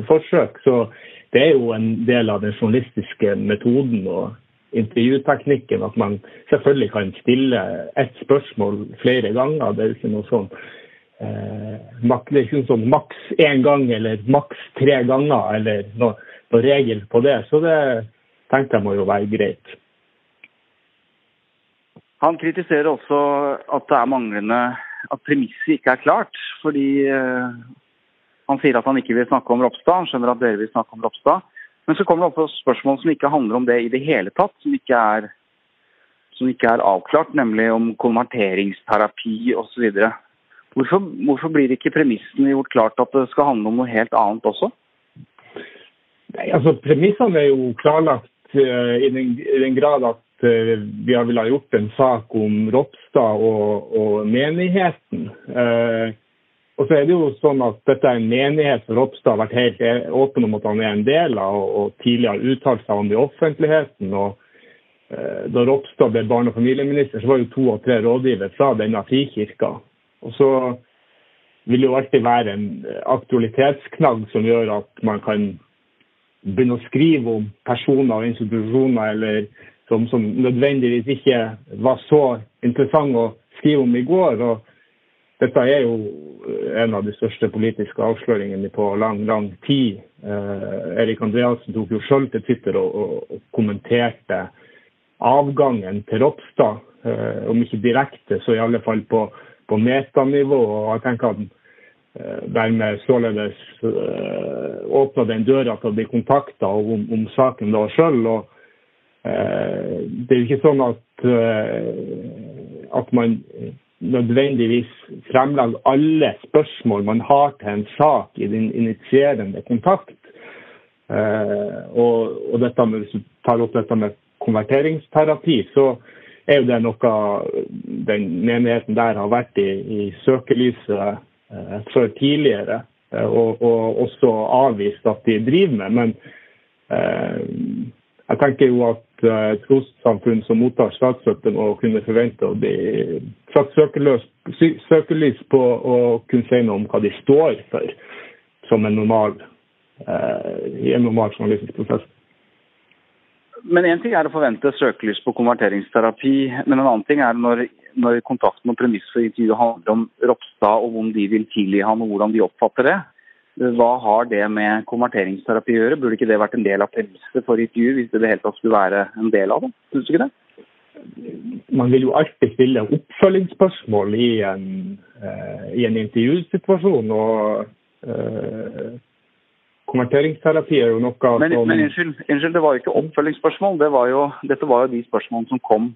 forsøk. Så det er jo en del av den journalistiske metoden og intervjuteknikken at man selvfølgelig kan stille ett spørsmål flere ganger. Det er ikke noe sånn eh, det er ikke sånn maks én gang eller maks tre ganger eller noe, noe, regel på det. Så det tenker jeg må jo være greit. Han kritiserer også at det er manglende at premisset ikke er klart. Fordi eh, han sier at han ikke vil snakke om Ropstad, han skjønner at dere vil snakke om Ropstad. Men så kommer det opp spørsmål som ikke handler om det i det hele tatt, som ikke er, som ikke er avklart, nemlig om konverteringsterapi osv. Hvorfor, hvorfor blir ikke premissene gjort klart at det skal handle om noe helt annet også? Nei, altså Premissene er jo klarlagt uh, i, den, i, den, grad at uh, vi har villet gjort en sak om Ropstad og, og menigheten. Uh, og så er det jo sånn at Dette er en menighet som Ropstad har vært helt e- åpen om at han er en del av, og, tidligere uttalt seg om det i offentligheten. og eh, Da Ropstad ble barne- og familieminister, så var jo to og tre rådgivere fra denne frikirka. Og så vil det jo alltid være en aktualitetsknagg som gjør at man kan begynne å skrive om personer og institusjoner eller som, som nødvendigvis ikke var så interessant å skrive om i går. og dette er jo en av de største politiske avsløringene på lang, lang tid. Eh, Erik Andreassen tok jo selv til Twitter og, og, og kommenterte avgangen til Ropstad. Eh, om ikke direkte, så i alle fall på, på metanivå. Og jeg tenker at eh, dermed således eh, åpna den døra til å bli kontakta om, om, saken da sjøl. Eh, det er jo ikke sånn at, eh, at man nødvendigvis fremlegger alle spørsmål man har til en sak i den initierende kontakt. Eh, og, og dette med, Hvis du tar opp dette med konverteringsterapi, så er jo det noe den menigheten der har vært i, i søkelyset eh, før tidligere. Eh, og, og, også avvist at de driver med. Men eh, jeg tenker jo at eh, trossamfunn som mottar statsstøtte, må kunne forvente å bli satt søkelys på å kunne si noe om hva de står for, som en normal, eh, i en normal journalistisk prosess. Men én ting er å forvente søkelys på konverteringsterapi, men en annen ting er når, når kontakten og premiss for intervjuet handler om Ropstad og om de vil tilgi ham og hvordan de oppfatter det. Hva har det med konverteringsterapi å gjøre? Burde ikke det vært en del av premisset for intervju, hvis det i det hele tatt skulle være en del av det? Synes du ikke det? Man vil jo alltid stille oppfølgingsspørsmål i en, uh, i en intervjusituasjon. og uh, Konverteringsterapi er jo noe men, som Men unnskyld, unnskyld, det var jo ikke oppfølgingsspørsmål. Det var jo, dette var jo de spørsmålene som kom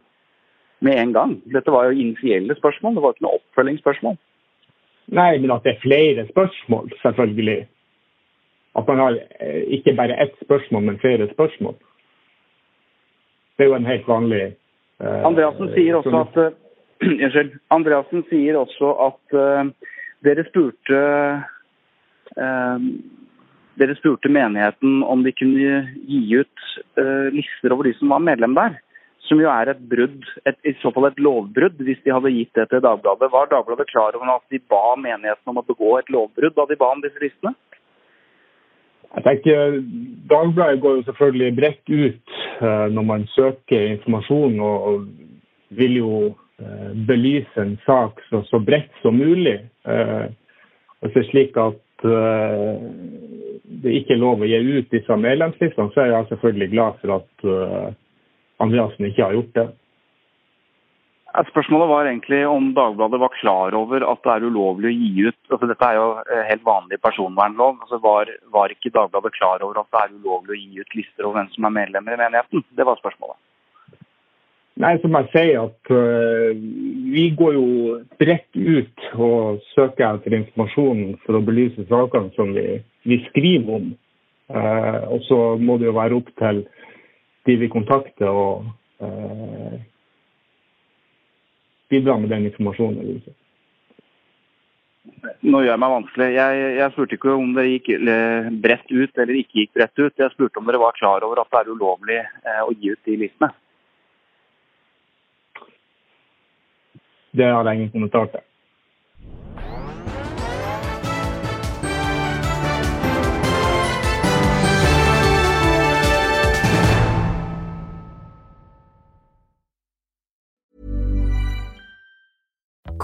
med en gang. Dette var jo initielle spørsmål. Det var ikke noe oppfølgingsspørsmål. Nei, men at det er flere spørsmål, selvfølgelig. At man har eh, ikke bare ett spørsmål, men flere spørsmål. Det er jo en helt vanlig uh, Andreassen sier også at uh, Andreassen sier også at uh, dere spurte dere spurte menigheten om de kunne gi ut lister over de som var medlem der som jo er et brudd, et, i så fall et lovbrudd, hvis de hadde gitt det til Dagbladet. Var Dagbladet klar over at de ba menigheten om å begå et lovbrudd da de ba om disse listene? Jeg tenker Dagbladet går jo selvfølgelig bredt ut uh, når man søker informasjon, og, vil jo uh, belyse en sak så, så bredt som mulig. Hvis og så slik at det ikke er lov å gi ut disse medlemslistene, så er jeg selvfølgelig glad for at Andreassen ikke har gjort det. Spørsmålet var egentlig om Dagbladet var klar over at det er ulovlig å gi ut altså Dette er jo eh, helt vanlig personvernlov. altså var, var ikke Dagbladet klar over at det er ulovlig å gi ut lister over hvem som er medlemmer i menigheten? Det var spørsmålet. Nei, som jeg sier, at uh, vi går jo bredt ut og søker etter informasjon for å belyse sakene som vi, vi skriver om. Uh, og så må det jo være opp til de vi kontakter og eh, bidra med den informasjonen. Nå gjør jeg meg vanskelig. Jeg, jeg spurte ikke om dere gikk bredt ut eller ikke gikk bredt ut. Jeg spurte om dere var klar over at det er ulovlig å gi ut de listene. Det har jeg ingen kommentar til.